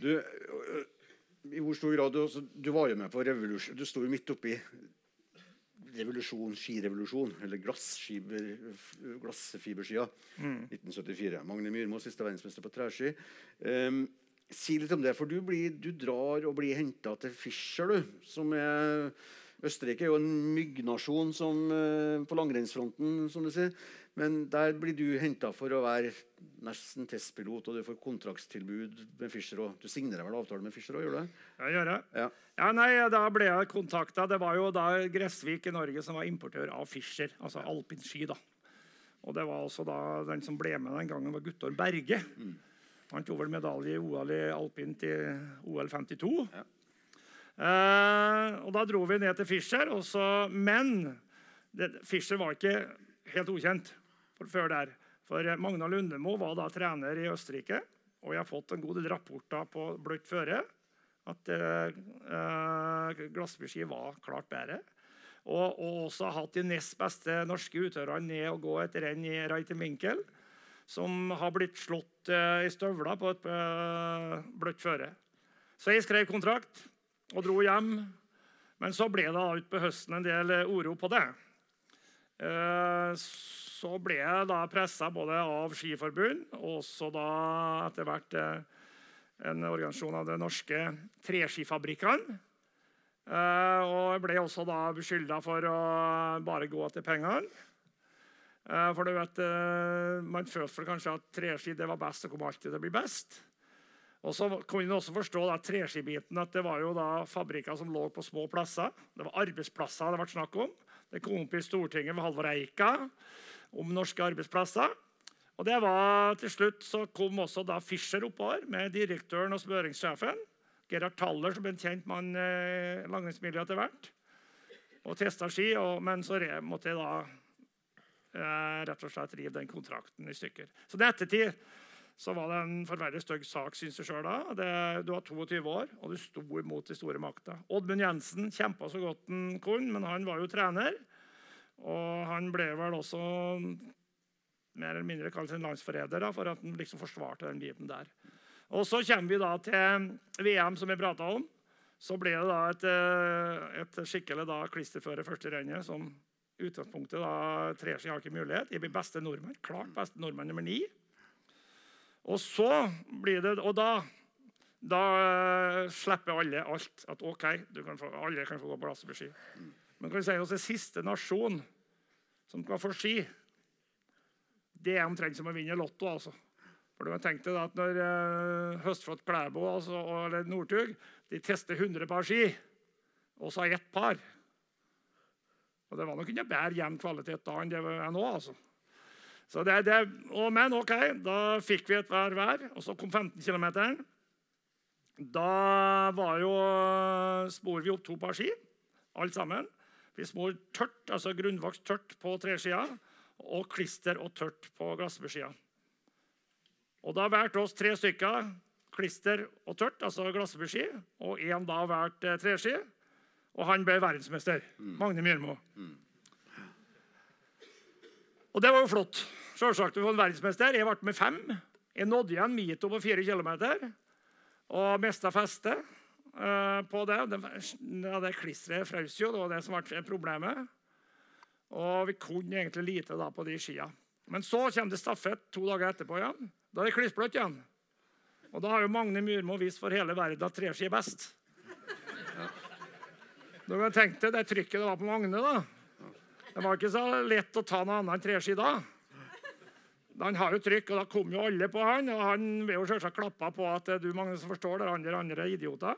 Speaker 16: Du, I hvor stor grad du, du var jo med på revolusjon Du sto jo midt oppi revolusjon, skirevolusjon, eller glassfiberskia. Mm. 1974. Magne Myrmo, siste verdensmester på treski. Um, si litt om det, for du, blir, du drar og blir henta til Fischer, du. Som er Østerrike er jo en myggnasjon som, uh, på langrennsfronten, som du sier. Men der blir du henta for å være nesten testpilot, og du får kontraktstilbud med Fischer. Og du signerer vel avtale med Fischer òg, gjør du det?
Speaker 17: Ja, gjør jeg.
Speaker 16: Ja.
Speaker 17: ja, nei, Da ble jeg kontakta. Det var jo da Gressvik i Norge som var importør av Fischer, altså alpinski. da. Og det var også da den som ble med den gangen, var Guttorm Berge. Mm. Han tok vel medalje i OL i alpint i OL 52. Ja. Eh, og da dro vi ned til Fischer. Men det, Fischer var ikke helt ukjent før der. For Magna Lundemo var da trener i Østerrike, og jeg har fått en god del rapporter på bløtt føre at eh, Glassbyski var klart bedre. Og, og, også hatt de nest beste norske utøverne ned og gå et renn i Reiteminkel. Som har blitt slått eh, i støvler på et eh, bløtt føre. Så jeg skrev kontrakt og dro hjem. Men så ble det utpå høsten en del uro på det. Eh, så ble jeg da pressa både av Skiforbund og også da etter hvert eh, en organisasjon av de norske treskifabrikkene. Eh, og jeg ble også da beskylda for å bare gå etter pengene. For du vet, Man følte kanskje at treski det var best og kom alltid til å bli best. Og så kunne man også forstå da, treskibiten, at det var jo da fabrikker som lå på små plasser. Det var arbeidsplasser det ble snakk om. Det kom opp i Stortinget med Halvor Eika om norske arbeidsplasser. Og det var Til slutt så kom også da Fischer oppover med direktøren og smøringssjefen. Gerhard Taller, som ble en kjent mann i eh, langrennsmiljøet etter hvert. Og testa ski. Og, men så måtte jeg da eh, rett og slett rive den kontrakten i stykker. Så i ettertid så var det en forferdelig stygg sak, syns jeg sjøl. Du var 22 år, og du sto imot de store makta. Oddmund Jensen kjempa så godt han kunne, men han var jo trener. Og han ble vel også mer eller mindre kalt en landsforræder for at han liksom forsvarte den biten der. Og Så kommer vi da til VM, som vi prata om. Så ble det da et, eh, et skikkelig da klisterføre første rennet, som utgangspunktet da seg har ikke mulighet. Jeg blir beste nordmann. Klart beste nordmann nummer ni. Og så blir det Og da, da uh, slipper alle alt. At OK, kan få, alle kan få gå på lastebilski. Men kan vi si oss det siste nasjon som kan få ski, det er omtrent som å vinne Lotto. altså. For du kan tenke deg at Når uh, Høstflot Klæbo altså, eller Northug de tester 100 par ski, og så har ett par Og Det var nok ikke bedre jevn kvalitet da enn det er nå. altså. Så det, det, og, men OK, da fikk vi et hver hver, og så kom 15 km. Da var jo, spor vi opp to par ski, alle sammen. Vi smor tørt, altså grunnvokst tørt på treskia og klister og tørt på glassburskia. Og da valgte oss tre stykker klister og tørt, altså glassbuski, og én da valgte treski. Og han ble verdensmester. Mm. Magne Myrmo. Mm. Og det var jo flott. Selvsagt vi var verdensmester. Jeg ble med fem. Jeg nådde igjen Mito på fire kilometer og mista festet uh, på det. Det, ja, det klisteret frøs jo. Det var det som ble problemet. Og vi kunne egentlig lite da på de skia. Men så kommer det stafett to dager etterpå igjen. Da er det klissbløtt igjen. Og da har jo Magne Myrmo vist for hele verden at treski er best. Ja. Du kan tenke deg det trykket det var på Magne. da. Det var ikke så lett å ta noe annet enn treski da. Han har jo trykk, og da kom jo alle på han. Og han ble jo selvsagt klappa på at du Magne, som forstår det, andre, andre idioter.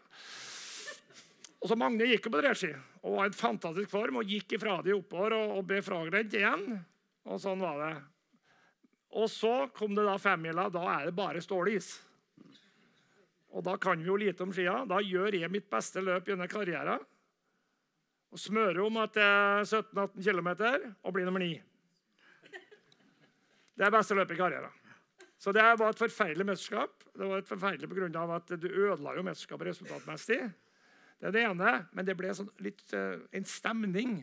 Speaker 17: Og så Magne gikk jo på dreski og var i en fantastisk form og gikk ifra de oppover og, og ble fragrent igjen. Og sånn var det. Og så kom det da femmila. Da er det bare stålis. Og da kan vi jo lite om skia. Da gjør jeg mitt beste løp gjennom karrieren. Og smører om at det er 17-18 km og blir nummer 9. Det er beste løpet i karrieren. Så det var et forferdelig mesterskap. Det var et forferdelig på grunn av at Du ødela jo mesterskapet resultatmessig. Det er det ene. Men det ble sånn litt, uh, en stemning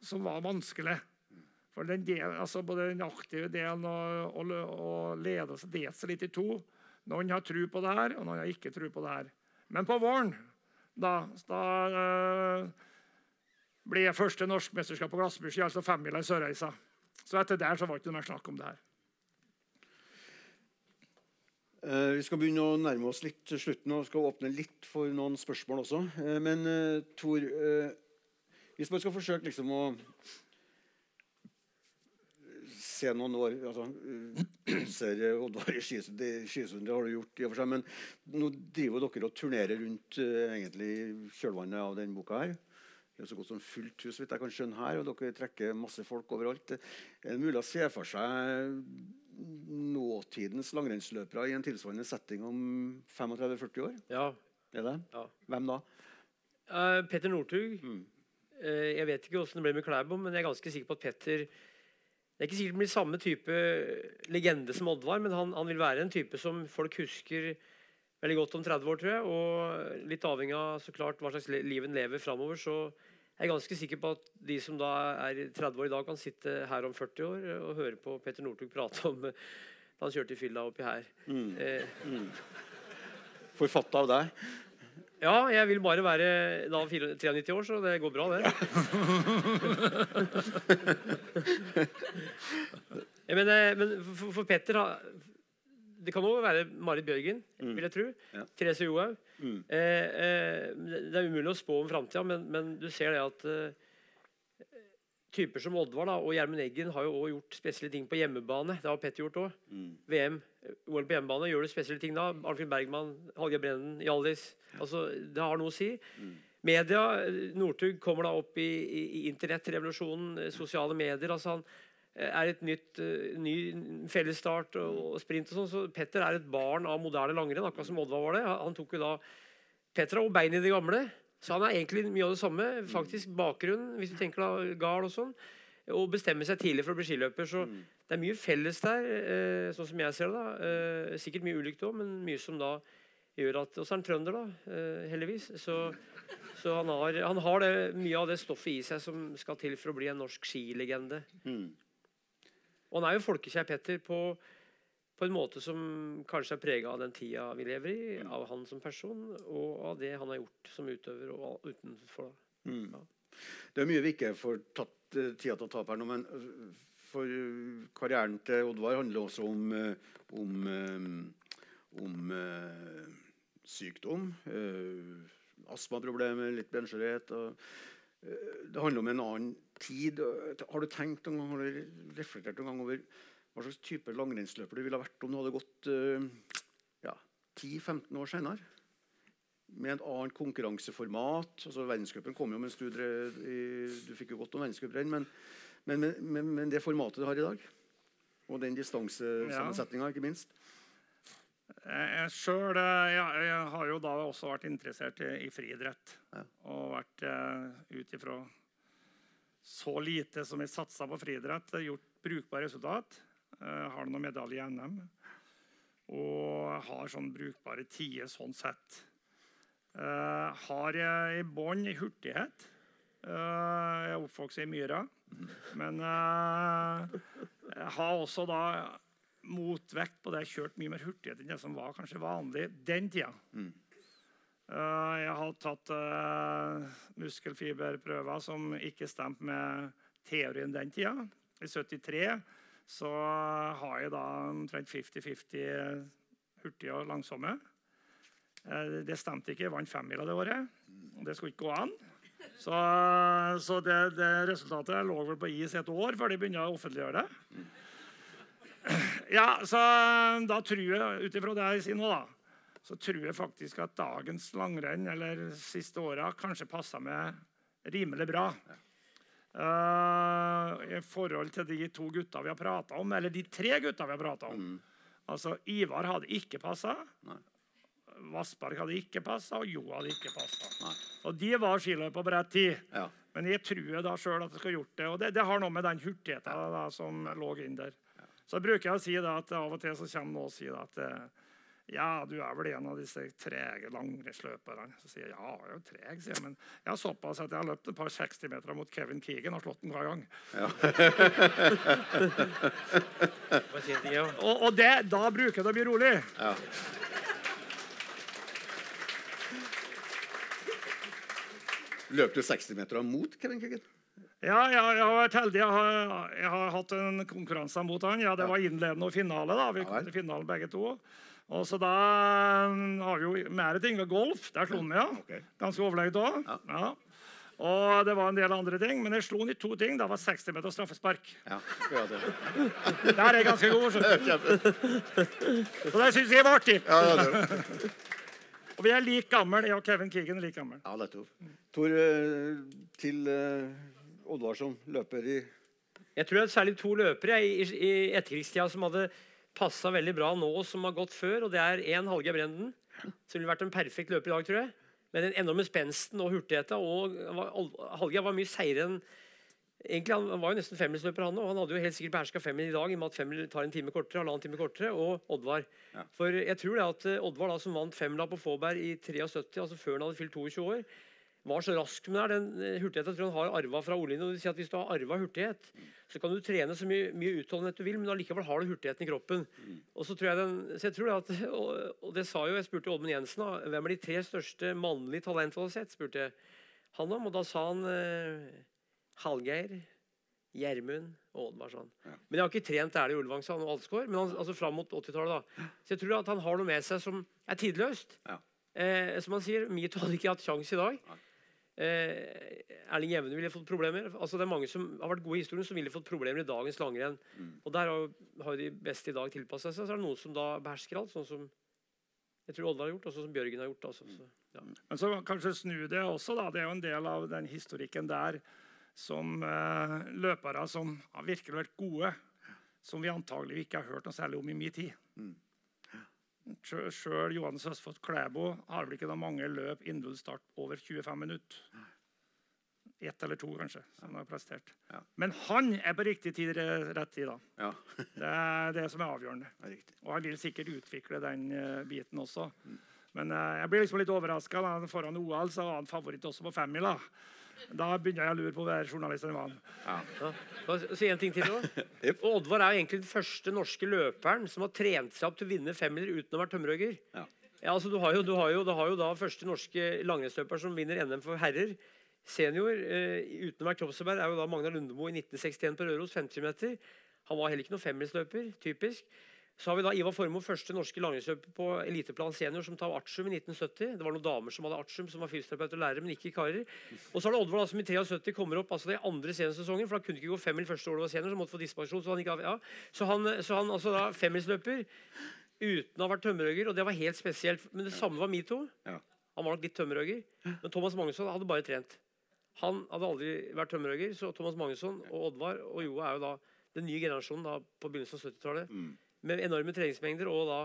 Speaker 17: som var vanskelig. For den del, altså Både den aktive delen og, og, og ledelsen delte seg litt i to. Noen har tro på det her, og noen har ikke tro på det her. Men på våren da, da uh, ble jeg første norskmesterskap på glassbursdag, altså femmila i Sørreisa. Så etter der så var det ikke noe mer snakk om det her.
Speaker 16: Eh, vi skal begynne å nærme oss litt til slutten og skal åpne litt for noen spørsmål også. Eh, men eh, Tor, hvis man skal forsøke liksom å se noen år altså, ser Oddvar i Skisund, det har du gjort i og for seg. Men nå driver dere og turnerer rundt egentlig kjølvannet av den boka her. Det er så godt som fullt hus, vidt jeg kan skjønne her, og dere trekker masse folk overalt. Er det mulig å se for seg nåtidens langrennsløpere i en tilsvarende setting om 35-40 år?
Speaker 2: Ja.
Speaker 16: Er det?
Speaker 2: Ja.
Speaker 16: Hvem da?
Speaker 2: Uh, Petter Northug. Mm. Uh, jeg vet ikke hvordan det ble med Klæbo, men jeg er ganske sikker på at Petter Det er ikke sikkert det blir samme type legende som Oddvar, men han, han vil være en type som folk husker veldig godt om 30 år, tror jeg. Og litt avhengig av så klart hva slags liv en lever framover, så jeg er ganske sikker på at de som da er 30 år i dag, kan sitte her om 40 år og høre på Petter Northug prate om da han kjørte i fylla oppi her. Mm. Eh, mm.
Speaker 16: Forfatta av deg?
Speaker 2: Ja, jeg vil bare være da 93 år, så det går bra, det. men, eh, men for, for Petter det kan òg være Marit Bjørgen, mm. vil jeg tro. Ja. Therese Johaug. Mm. Eh, eh, det er umulig å spå om framtida, men, men, du ser det at eh, typer som Oddvar da, og Gjermund Eggen har jo også gjort spesielle ting på hjemmebane. Det har Petter gjort òg. Mm. VM, OL på hjemmebane gjør du spesielle ting da. Arnfinn Bergman, Hallgeir Brennen, Hjallis. Altså, det har noe å si. Mm. Media, Northug kommer da opp i, i, i internettrevolusjonen, sosiale medier. altså han er et nytt uh, ny fellesstart og, sprint. og sånn, så Petter er et barn av moderne langrenn, akkurat som Oddvar var det. Han tok jo da Petter har jo bein i det gamle, så han er egentlig mye av det samme. faktisk Bakgrunn, hvis du tenker da gard og sånn. Og bestemmer seg tidlig for å bli skiløper. Så mm. det er mye felles der, eh, sånn som jeg ser det. da. Eh, sikkert mye ulikt òg, men mye som da gjør at Og så er han trønder, da, eh, heldigvis. Så, så han, har, han, har, det, mye av det stoffet i seg som skal til for å bli en norsk skilegende. Mm. Og han er jo folkekjær Petter på, på en måte som kanskje er prega av den tida vi lever i, mm. av han som person, og av det han har gjort som utøver og utenfor. Mm. Ja.
Speaker 16: Det er mye vi ikke får tatt uh, tida til å ta opp her nå, men uh, for uh, karrieren til Oddvar handler også om, om, om sykdom. astmaproblemer, litt benskjørhet. Det handler om en annen tid. Har du tenkt noen gang, har du reflektert noen gang over hva slags type langrennsløper du ville vært om du hadde gått uh, ja, 10-15 år senere? Med et annet konkurranseformat. altså Verdenscupen kom jo mens du drev Du fikk jo godt om verdenscuprenn, men, men, men, men, det formatet du har i dag, og den distansesammensetninga, ikke minst
Speaker 17: jeg selv, jeg, jeg, har jo da også vært interessert i, i friidrett. Ja. Og vært uh, ut ifra så lite som jeg satsa på friidrett, gjort brukbare resultat. Uh, har noen medaljer i NM. Og har sånn brukbare tider sånn sett. Uh, har jeg i bånn i hurtighet. Uh, jeg er oppvokst i Myra. Men jeg har også da motvekt på det jeg kjørt mye mer hurtighet enn det som var kanskje vanlig den tida. Mm. Uh, jeg har tatt uh, muskelfiberprøver som ikke stemte med teorien den tida. I 73 så har jeg da omtrent 50-50 hurtige og langsomme. Uh, det stemte ikke. Jeg vant femmila det året. Det skulle ikke gå an. Så, så det, det, resultatet lå vel på is et år før de begynte å offentliggjøre det. Ja, så da tror jeg, ut ifra det jeg sier nå, da så tror jeg faktisk at dagens langrenn eller siste åra kanskje passa meg rimelig bra. Uh, I forhold til de to gutta vi har prata om, eller de tre gutta vi har prata om. Mm. Altså, Ivar hadde ikke passa. Vassberg hadde ikke passa, og Jo hadde ikke passa. Og de var skiløpere på bredt tid. Ja. Men jeg tror da sjøl at jeg skal gjort det. Og det, det har noe med den hurtigheten da, som lå inn der. Så bruker jeg å si da, at av og til så kommer noen og sier at eh, ja, du er vel en av disse trege langrennsløperne. Så sier jeg ja, jeg er jo treg, sier jeg. Men jeg har såpass at jeg har løpt et par 60-meter mot Kevin Keegan og slått den hver gang. Ja. og, og det, da bruker jeg det å bli rolig. Ja.
Speaker 16: Løp du 60-meter mot Kevin Keegan?
Speaker 17: Ja, jeg, jeg har vært heldig. Jeg har, jeg har hatt en konkurranse mot han. Ja, Det var innledende og finale. da. Vi kom til finalen begge to. Og så da um, har vi jo mer ting. Golf. Der slo han ja. Ganske overlegent òg. Ja. Og det var en del andre ting, men jeg slo han i to ting. Det var 60 meter straffespark. Ja, Der er jeg ganske god. Så det syns jeg var artig. Ja, det og vi er like gamle. Jeg og Kevin Keegan er like gamle.
Speaker 16: Ja, nettopp. Tor, eh, til uh, Oddvar løper i
Speaker 2: Jeg tror det er særlig to løpere i, i etterkrigstida som hadde passa veldig bra nå som har gått før. og Det er én Hallgeir Brenden, som ville vært en perfekt løper i dag, tror jeg. Med den enorme spensten og hurtigheten. og Hallgeir var mye seigere enn Egentlig, Han var jo nesten femmilsløper, han og han hadde jo helt sikkert beherska femmil i dag. i og med at femmil tar en time kortere, halvannen time kortere, Og Oddvar. Ja. For jeg tror det at eh, Oddvar, da, som vant femmila på Fåberg i 73, altså før han hadde fylt 22 år, var så rask med den eh, hurtigheten jeg tror han har arva fra Olin. Og de sier at Hvis du har arva hurtighet, så kan du trene så mye, mye utholdenhet du vil, men allikevel har du hurtigheten i kroppen. Og så tror jeg den, så jeg tror at, og, og, det sa jo, Jeg spurte Oddmund Jensen da, hvem er de tre største mannlige talentene du har sett. spurte jeg han om, og Da sa han eh, Hallgeir, Gjermund og Oddvar. Sånn. Ja. Men jeg har ikke trent Erling Ulvang sa han, og Alsgaard, men han, altså fram mot 80-tallet. da. Så jeg tror at han har noe med seg som er tidløst. Ja. Eh, som han sier, Mito hadde ikke hatt sjanse i dag. Eh, Erling Jevne ville fått problemer. Altså, det er mange som har vært gode i historien som ville fått problemer i dagens langrenn. Mm. Og der har, har, de beste i dag tilpassa seg. Så er det noen som da behersker alt, sånn som jeg tror Odda har gjort, og sånn som Bjørgen har gjort. Altså, så,
Speaker 17: ja. Men så kanskje snu det også. da, Det er jo en del av den historikken der som eh, løpere som har virkelig vært gode, som vi antagelig ikke har hørt noe særlig om i min tid. Mm. Sjøl Johannes Østfold Klæbo har vel ikke da mange løp start over 25 minutter. Ett eller to, kanskje, som har prestert. Ja. Men han er på riktig tid rett tid. da. Ja. det er det som er avgjørende. Er og han vil sikkert utvikle den uh, biten også. Mm. Men uh, jeg blir liksom litt overraska. Foran OL så var han favoritt også på femmila. Da begynner jeg å lure på være journalist eller hva.
Speaker 2: Ja. Si en ting til også. yep. Oddvar er jo egentlig den første norske løperen som har trent seg opp til å vinne femmiller uten å være tømmerhogger. Ja. Ja, altså, du, har jo, du, har jo, du har jo da første norske langrennsløper som vinner NM for herrer. Senior eh, uten å være kroppsarbeid er jo da Magnar Lundemo i 1961 på Røros, 50 meter. Han var heller ikke noen femmilsløper, typisk. Så har vi da Ivar Formoe, første norske langrennsløper på eliteplan senior, som tar artium i 1970. Det var noen damer som hadde artium, som var fysioterapeut og lærer, men ikke karer. Og så er det Oddvar som i 73 kommer opp altså det andre seniorsesongen, for da kunne ikke gå femmil første året var senior, så måtte få dispensjon. Så han, ikke, ja. så han, så han altså da femmilsløper uten å ha vært tømmerhogger, og det var helt spesielt. Men det samme var Mito. Han var nok litt tømmerhogger, men Thomas Magnusson hadde bare trent. Han hadde aldri vært tømmerhogger, så Thomas Magnusson og Oddvar og Joa er jo da den nye generasjonen da, på begynnelsen av 70-tallet. Mm med enorme treningsmengder og da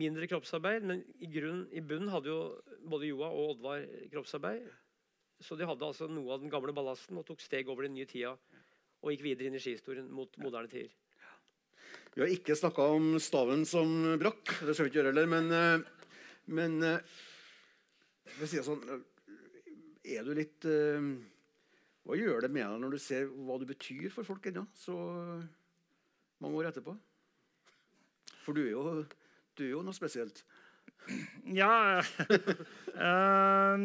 Speaker 2: mindre kroppsarbeid. Men i, grunn, i bunnen hadde jo både Joa og Oddvar kroppsarbeid. Så de hadde altså noe av den gamle ballasten og tok steg over den nye tida. Og gikk videre inn i skihistorien mot moderne tider.
Speaker 16: Vi har ikke snakka om staven som brakk. Det skal vi ikke gjøre heller. Men, eh, men eh, sier sånn eh, Er du litt Hva gjør det med deg når du ser hva du betyr for folk ennå, så mange år etterpå? For du er jo, du er jo noe spesielt.
Speaker 17: Ja uh,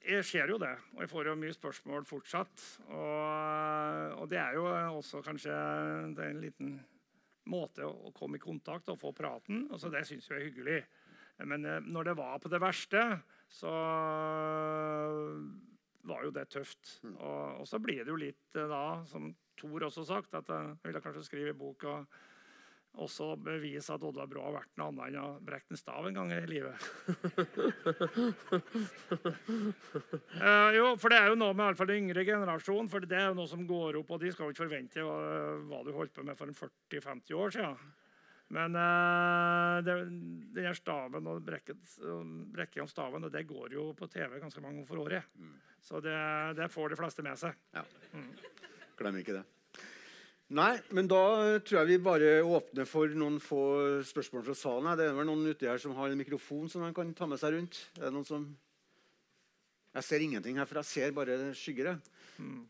Speaker 17: Jeg ser jo det. Og jeg får jo mye spørsmål fortsatt. Og, og det er jo også kanskje det er en liten måte å komme i kontakt og få praten. Altså, det syns jeg er hyggelig. Men uh, når det var på det verste, så var jo det tøft. Og, og så blir det jo litt da, som Thor også sagt, at jeg ville kanskje skrive bok og også bevise at Oddvar Brå har vært noe annet enn å brekke en stav en gang i livet. uh, jo, for det er jo noe med i alle fall den yngre generasjonen, for det er jo noe som går opp, og de skal jo ikke forvente hva, hva du holdt på med for 40-50 år siden. Men uh, det, den staven og brekking av staven det går jo på TV ganske mange ganger for året. Mm. Så det, det, får de fleste med seg.
Speaker 16: Ja. Mm. Glem ikke det. Nei, men da tror jeg vi bare åpner for noen få spørsmål fra salen. Det er vel noen uti her som har en mikrofon som de kan ta med seg rundt? Er det noen som... Jeg ser ingenting her, for jeg ser bare skygger. Mm.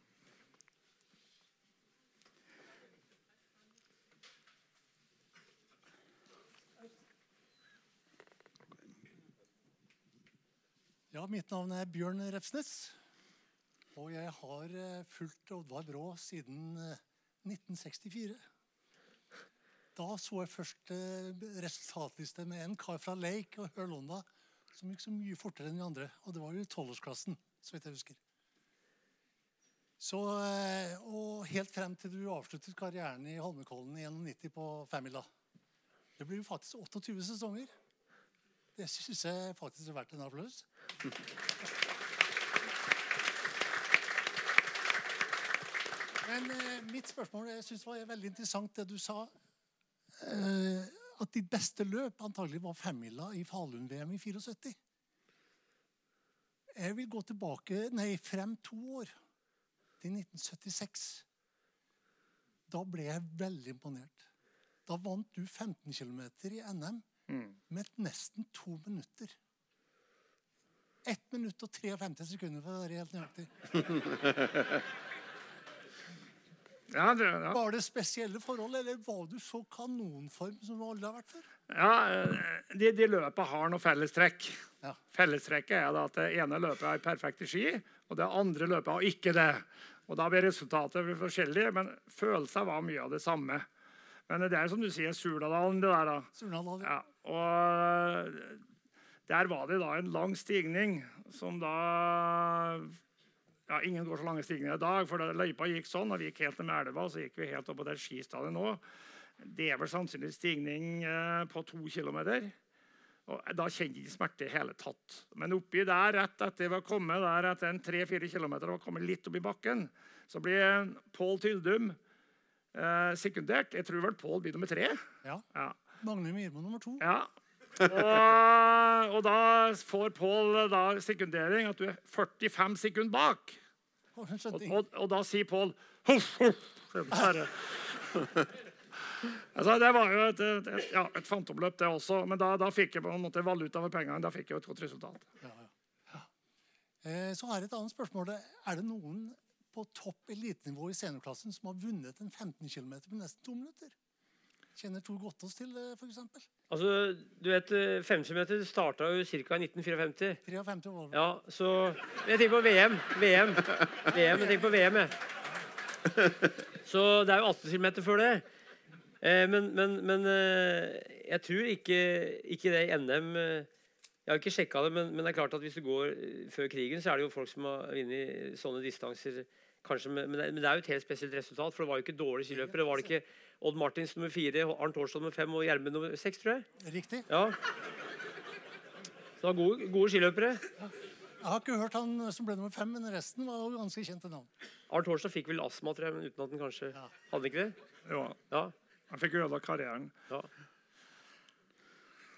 Speaker 18: Ja, mitt navn er Bjørn Refsnes. Og jeg har eh, fulgt Oddvar Brå siden eh, 1964. Da så jeg først resultatliste med en kar fra Lake og Hørlonda som gikk så mye fortere enn de andre. Og det var jo i tolvårsklassen, så vidt jeg husker. Så, eh, og helt frem til du avsluttet karrieren i Holmenkollen i 91 på Famila. Det blir jo faktisk 28 sesonger. Det syns jeg faktisk er verdt en applaus. Men eh, mitt spørsmål jeg synes var veldig interessant det du sa. Eh, at ditt beste løp antagelig var femmila i Falun-VM i 74. Jeg vil gå tilbake, nei, frem to år, til 1976. Da ble jeg veldig imponert. Da vant du 15 km i NM mm. med nesten to minutter. 1 minutt og 53 sekunder, for å være helt nøyaktig.
Speaker 17: Ja, det, ja.
Speaker 18: Var det spesielle forhold, eller var du så kanonform som du aldri har vært før?
Speaker 17: Ja, eh, De, de løpene har noe fellestrekk. Ja. Fellestrekket er at det ene løpet har perfekte ski, og det andre løpet har ikke det. Og Da blir resultatet forskjellig, men følelsen var mye av det samme. Men det er som du sier, Surnadalen. det der da.
Speaker 18: Surnadalen,
Speaker 17: ja. Og der var det da en lang stigning som da ja, Ingen går så lange stigninger i dag, for løypa gikk sånn, og vi gikk helt ned med elva, så gikk vi helt opp på det skistadiet nå. Det er vel sannsynlig stigning eh, på to kilometer. Og da kjente jeg ikke smerte i hele tatt. Men oppi der, rett etter vi var kommet der etter en 3-4 km og kommet litt opp i bakken, så blir Pål Tyldum eh, sekundert. Jeg tror vel Pål blir nummer tre.
Speaker 18: Ja. ja. Magne Myrmo nummer to.
Speaker 17: Ja. Og, og, da får Pål sekundering at du er 45 sekunder bak. Og, og, og da sier Pål Huff, huff. Altså, det var jo et, et, et, ja, et fantomløp, det også. Men da, da, fikk jeg på en måte valuta for pengene. Da fikk jeg et godt resultat. Ja, ja.
Speaker 18: Eh, så er det et annet spørsmål. Er det noen på topp elitenivå i seniorklassen som har vunnet en 15 km på nesten to minutter? Kjenner Tor Gottaas til det, f.eks.?
Speaker 2: Altså, du vet, 50 meter starta jo ca. i 1954.
Speaker 18: 53 år.
Speaker 2: Ja, så Jeg tenker på VM. VM. VM jeg tenker på VM, jeg. Så det er jo 18 km før det. Eh, men, men, men eh, jeg tror ikke, ikke, det i NM eh, Jeg har ikke sjekka det, men, men, det er klart at hvis du går før krigen, så er det jo folk som har vunnet sånne distanser. Kanskje, men, det, men det er jo et helt spesielt resultat, for det var jo ikke dårlige skiløpere. Det var det ikke Odd Martins nummer fire, Arnt Hårstad nummer fem og Gjermund nummer seks, tror jeg.
Speaker 18: Riktig.
Speaker 2: Ja. Så det var gode, gode skiløpere. Ja.
Speaker 18: Jeg har ikke hørt han som ble nummer fem, men resten var jo ganske kjente navn.
Speaker 2: Arnt Hårstad fikk vel astma, tror jeg, men uten at han kanskje ja. Hadde ikke det?
Speaker 17: Jo.
Speaker 2: Ja.
Speaker 17: Han fikk ødelagt karrieren.
Speaker 2: Ja.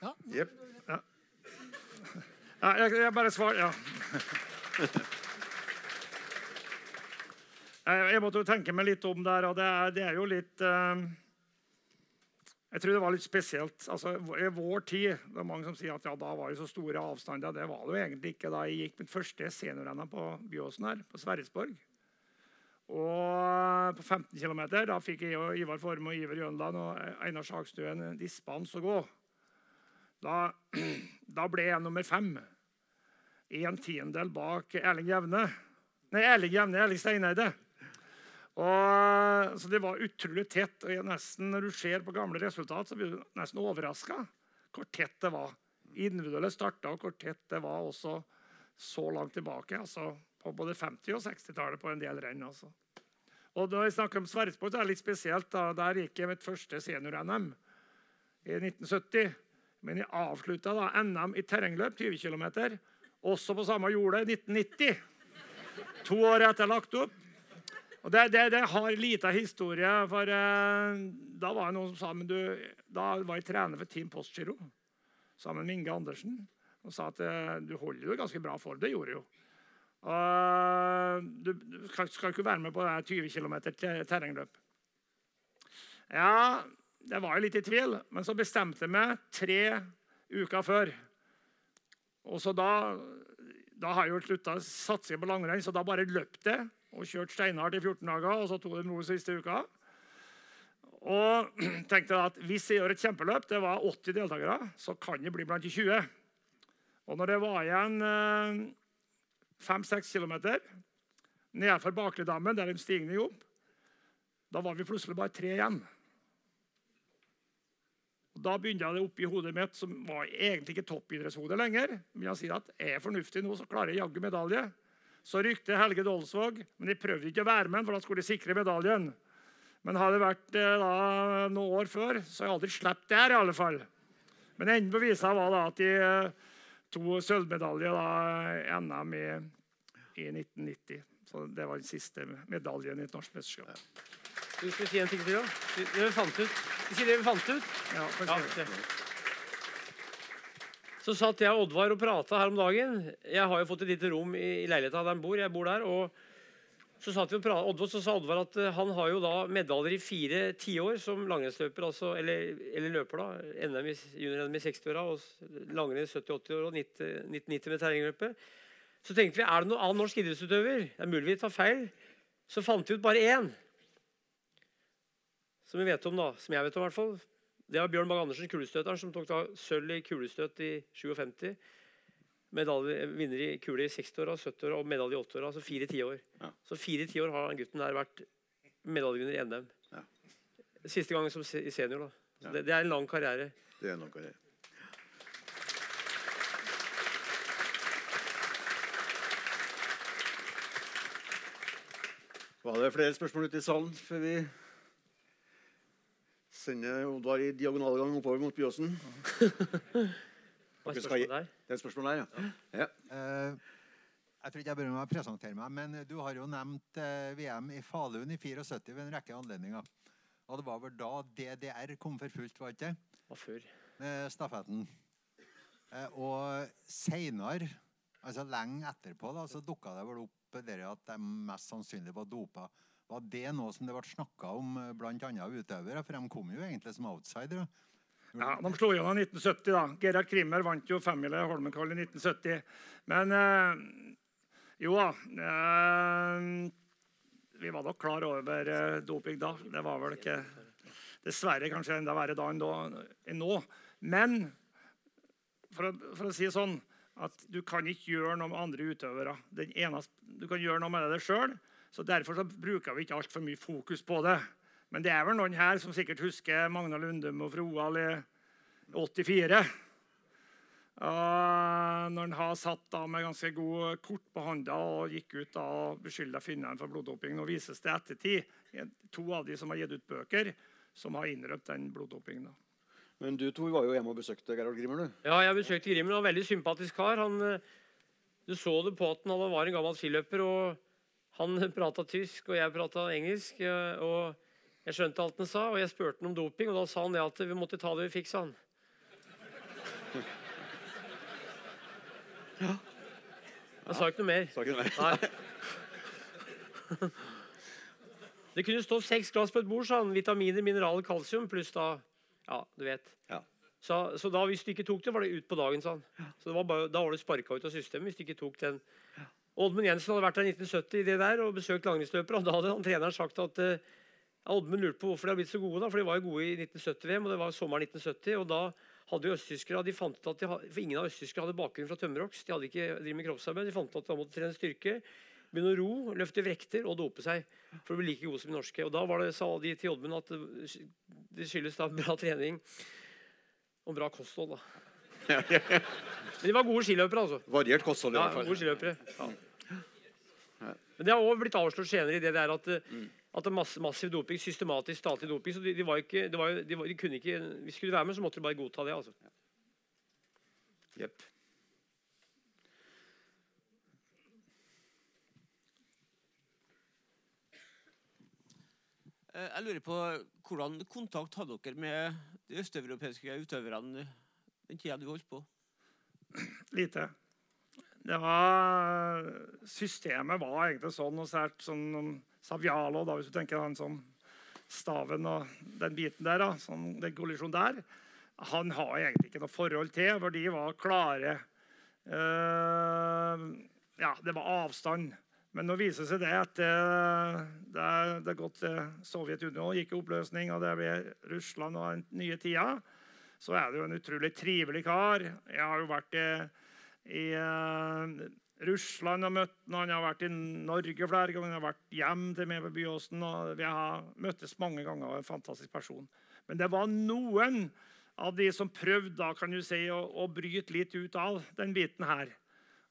Speaker 18: Ja.
Speaker 17: Yep. ja. ja jeg, jeg bare svarer Ja. Jeg måtte jo tenke meg litt om der, og det er, det er jo litt uh, Jeg tror det var litt spesielt. Altså, I vår tid Det er mange som sier at ja, da var det så store avstander. Det var det jo egentlig ikke da jeg gikk mitt første senior-NM på Byåsen her, på Sverresborg. Og på 15 km da fikk jeg og Ivar Forme og Iver Jønland og Einar Sagstuen dispens å gå. Da, da, ble jeg nummer fem. En tiendedel bak Erling Jevne. Nei, Erling Jevne, Erling Steineide. Og, så det var utrolig tett. og nesten, Når du ser på gamle resultat, så blir du nesten overraska hvor tett det var. Individuelle starta, og hvor tett det var også så langt tilbake. altså På både 50- og 60-tallet på en del renn. altså. Og når jeg snakker om Sverresborg, er litt spesielt. da, Der gikk jeg mitt første senior-NM. i 1970. Men jeg avslutta da NM i terrengløp, 20 km, også på samme jordet, 1990. To år etter lagt opp. Og det, det, det har lita historie, for eh, da var det noen som sa men du, Da var jeg trener for Team Postgiro sammen med Inge Andersen. Og sa at eh, du holder jo ganske bra for det. gjorde jeg jo. Og du, du skal, skal ikke være med på det 20 km terrengløp. Ja, det var jo litt i tvil, men så bestemte jeg meg tre uker før. Og så da, da har jeg jo slutta satsing på langrenn, så da bare løp jeg og kjørte steinhardt i 14 dager. Og så tok de noe siste uka. Og tenkte at hvis jeg gjør et kjempeløp, det var 80 deltakere, så kan jeg bli blant de 20. Og når det var igjen 5-6 eh, km nedenfor Baklidammen, der de stigende opp, da var vi plutselig bare tre igjen. Og da begynte det oppi hodet mitt, som var egentlig ikke toppidrettshode lenger. Men jeg sier at er jeg fornuftig nå, så klarer jeg jaggu medalje. Så rykte Helge Dolsvåg, men de prøvde ikke å være med, for da skulle de sikre medaljen. Men hadde det vært eh, da, noen år før, så har jeg aldri sluppet der. i alle fall. Men enden på visa var da at de eh, to sølvmedaljer i NM i, i, 1990. Så det var den siste medaljen i et norsk mesterskap.
Speaker 2: Du skal si en ting til, da? Dere fant ut. Du sier vi fant ut?
Speaker 17: Ja,
Speaker 2: ja Så satt jeg og Oddvar og prata her om dagen. Jeg har jo fått et lite rom i leiligheta der han bor. Jeg bor der. og så, satt vi og pratet, Oddvar, så sa Oddvar at eh, han har jo da medaljer i fire tiår som langrennsløper, altså, eller, eller, løper. da, NM i, junior-NM i 60-åra og langrenn i 70-80-åra og 1990 med terrengløpe. Så tenkte vi er det noen annen norsk idrettsutøver. Det er mulig vi tar feil. Så fant vi ut bare én som vi vet om da, som jeg vet om i hvert fall, det var Bjørn Bang Andersen, kulestøteren, som tok da sølv i kulestøt i 57. Medalje, vinner i kule i 60-åra, 70-åra og medalje i 80-åra. Altså fire tiår. Ja. Så fire tiår har han gutten der vært medaljevinner i NM. Ja. Siste gang som senior. da. Ja. Det, det, er en lang karriere.
Speaker 16: Det er en lang karriere. Var det flere spørsmål ute i salen før vi Sender Oddvar i diagonalgang oppover mot Byåsen.
Speaker 2: Hva er spørsmålet der?
Speaker 16: Det er et spørsmål der, ja. ja.
Speaker 19: Uh, jeg tror ikke jeg bør meg presentere meg, men du har jo nevnt uh, eh, VM i Falun i 74 ved en rekke anledninger. Og det var vel da DDR kom for fullt, var ikke det?
Speaker 2: Hva før?
Speaker 19: Med stafetten. Uh, og seinere, altså lenge etterpå, da, så dukka det vel opp det at de mest sannsynlig var dopa. Var det noe som det ble snakka om eh, bl.a. utøvere? For de kom jo egentlig som outsidere.
Speaker 17: Ja, De slo gjennom i 1970. da. Gerhard Krimmer vant jo femmila Holmenkollen i 1970. Men øh, jo da øh, Vi var nok klar over øh, doping da. Det var vel ikke Dessverre kanskje enda verre da enn nå. Men for å, for å si det sånn at du kan ikke gjøre noe med andre utøvere. Eneste, du kan gjøre noe med det sjøl. Så Derfor så bruker vi ikke altfor mye fokus på det. Men det er vel noen her som sikkert husker Magna Lundum og Froal i 84. Uh, når han har satt da med ganske god kort på hånda og gikk ut da og beskylda finnene for bloddoping. Nå vises det ettertid to av de som har gitt ut bøker, som har innrømt den bloddopingen.
Speaker 16: Men du to var jo hjemme og besøkte Gerhard Grimmer? du?
Speaker 2: Ja, jeg besøkte Grimmer. Han var en veldig sympatisk kar. Han, eh, du så det på at han var en gammel skiløper. og han prata tysk, og jeg prata engelsk. og Jeg skjønte alt han sa, og jeg spurte han om doping. Og da sa han det at vi måtte ta det vi fikk, sa han. Ja. Han sa ikke noe mer.
Speaker 16: Sa ikke noe
Speaker 2: mer. Nei. Det kunne stå seks glass på et bord, sa han. Vitaminer, mineraler, kalsium pluss da Ja, du vet.
Speaker 16: Ja.
Speaker 2: Så, så, da hvis du ikke tok det, var det ut på dagen, sa han. Så var bare, Da var du sparka ut av systemet hvis du ikke tok den Oddmund Jensen hadde vært der i 1970 det der, og besøkt langrennsløpere. og Da hadde han treneren sagt at uh, Oddmund lurte på hvorfor de hadde blitt så gode. da, For de var jo gode i 1970-VM, og det var sommeren 1970. og da hadde jo østtyskere, de fant ut at de, for Ingen av østtyskerne hadde bakgrunn fra tømmerhogst. De hadde ikke drevet med kroppsarbeid. De fant ut at de måtte trene styrke, begynne å ro, løfte vrekter og dope seg for å bli like gode som de norske. Og Da var det, sa de til Oddmund at det skyldes da bra trening og bra kosthold. da. Men de var gode skiløpere, altså.
Speaker 16: Variert kosthold, i
Speaker 2: hvert fall. Ja, gode skiløpere. Ja. Men det har også blitt avslørt senere i det der at, mm. at det er masse, massiv doping, systematisk statlig doping. Så de, de, var ikke, de, var, de, de kunne ikke Hvis de skulle være med, så måtte de bare godta det. altså.
Speaker 16: Jepp.
Speaker 20: Eh, jeg lurer på Hvordan kontakt hadde dere med de østeuropeiske utøverne den tida du holdt på?
Speaker 17: Lite. Det var, systemet var egentlig sånn, og sært sånn Savialo, da, hvis du tenker han som staven og den biten der, da, sånn, den kollisjonen der, han har egentlig ikke noe forhold til, for de var klare. Uh, ja, det var avstand. Men nå viser det seg det at det, det, det gått til Sovjetunionen gikk i oppløsning, og det ble Russland og den nye tida. Så er det jo en utrolig trivelig kar. Jeg har jo vært i, i uh, Russland og møtt ham. Han har vært i Norge flere ganger. Han har vært hjem til meg på Byåsen. og Vi har møttes mange ganger. og En fantastisk person. Men det var noen av de som prøvde da, kan du si, å, å bryte litt ut av den biten her.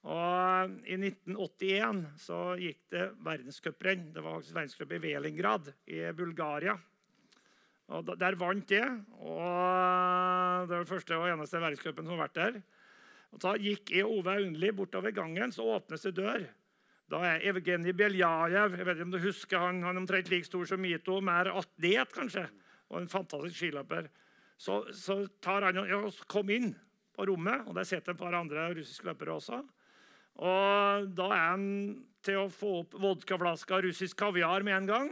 Speaker 17: Og I 1981 så gikk det verdenscuprenn. Det var faktisk verdenscup i Velingrad i Bulgaria. Og Der vant det. og Det var den første og eneste verdenscupen som har vært der. Og Da gikk jeg Ove Aunli bortover gangen, så åpnes det dør. Da er Evgenij Beljajev jeg vet ikke om du husker han, han er omtrent like stor som Mito, mer atlet kanskje, og en fantastisk skiløper. Så, så tar han ja, Kom inn på rommet, og der sitter et par andre russiske løpere også. Og da er han til å få opp vodkaflaska russisk kaviar med en gang.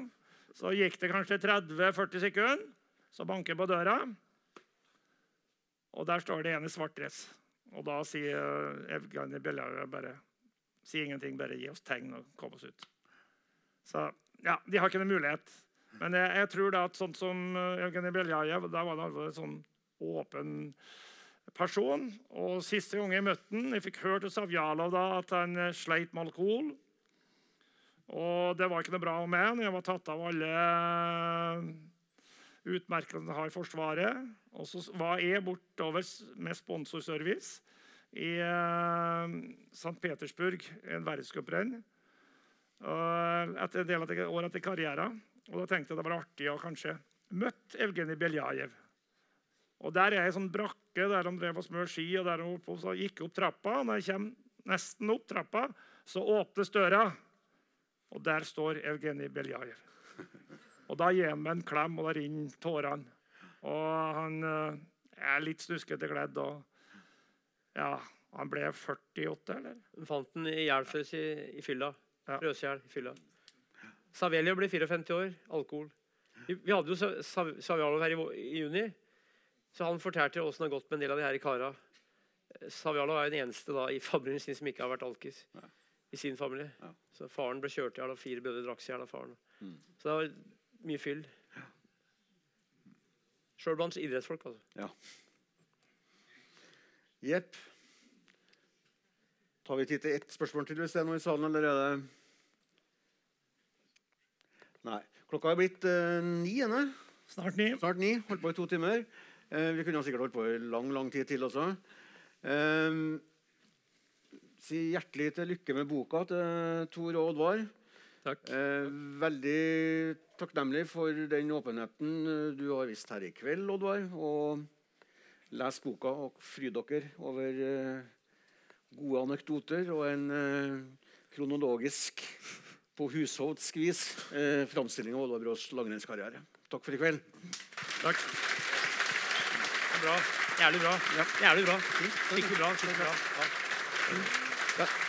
Speaker 17: Så gikk det kanskje 30-40 sekunder. Så banker på døra, og der står det en i svart dress. Og da sier Evgenij Beljajev bare Si ingenting, bare gi oss tegn og kom oss ut. Så ja, de har ikke noen mulighet. Men jeg, jeg tror da at sånn som Evgenij Beljajev Da var han en sånn åpen person. Og Siste gang jeg møtte han, jeg fikk hørt hos Avjalov da at han eh, sleit med alkohol. Og det var ikke noe bra med han. Jeg var tatt av alle eh, utmerkelsene har Forsvaret. Og så var jeg bortover med sponsorservice i uh, St. Petersburg, en verdenscuprenn. Uh, etter en del av år etter karrieren. Og da tenkte jeg det var artig å kanskje møtte Evgenij Beljajev. Og Der er ei sånn brakke der de drev og smør ski. og der oppe, så gikk opp trappa. og Når jeg kommer nesten opp trappa, så åpnes døra. Og der står Evgenij Beljajev. Og Da gir han meg en klem, og da renner tårene. Og han uh, er litt snuskete kledd. og ja, Han ble 48, eller?
Speaker 2: De fant den i ihjelfrøs i, i fylla. Ja. Røshjel i fylla. Savelio ble 54 år. Alkohol. Vi, vi hadde jo Savialov her i, i juni. Så han fortalte åssen det har gått med en del av de her kara. Savialov er den eneste da, i familien sin som ikke har vært alkis. Ja. I sin familie. Ja. Så Faren ble kjørt i hjel, og fire brødre drakk seg i hjel av faren. Mm. Så det var mye fyll. Ja. Sjøl blant idrettsfolk, altså.
Speaker 16: Ja. Jepp. Tar vi tid til ett spørsmål til hvis det er noe i salen, eller er Nei. Klokka er blitt uh, ni. Ene.
Speaker 17: Snart ni.
Speaker 16: Snart ni. Holdt på i to timer. Eh, vi kunne sikkert holdt på i lang lang tid til også. Eh, si hjertelig til lykke med boka til Tor og Oddvar.
Speaker 2: Takk.
Speaker 16: Eh, veldig takknemlig for den åpenheten du har vist her i kveld, Oddvar. Og les boka og fryd dere over gode anekdoter og en kronologisk på husholdsk vis eh, framstilling av Oddvar Brås langrennskarriere. Takk for i kveld.
Speaker 17: Takk.
Speaker 2: Bra. Jævlig bra. Jævlig bra. Skikkelig bra. Skikkelig bra. Ja.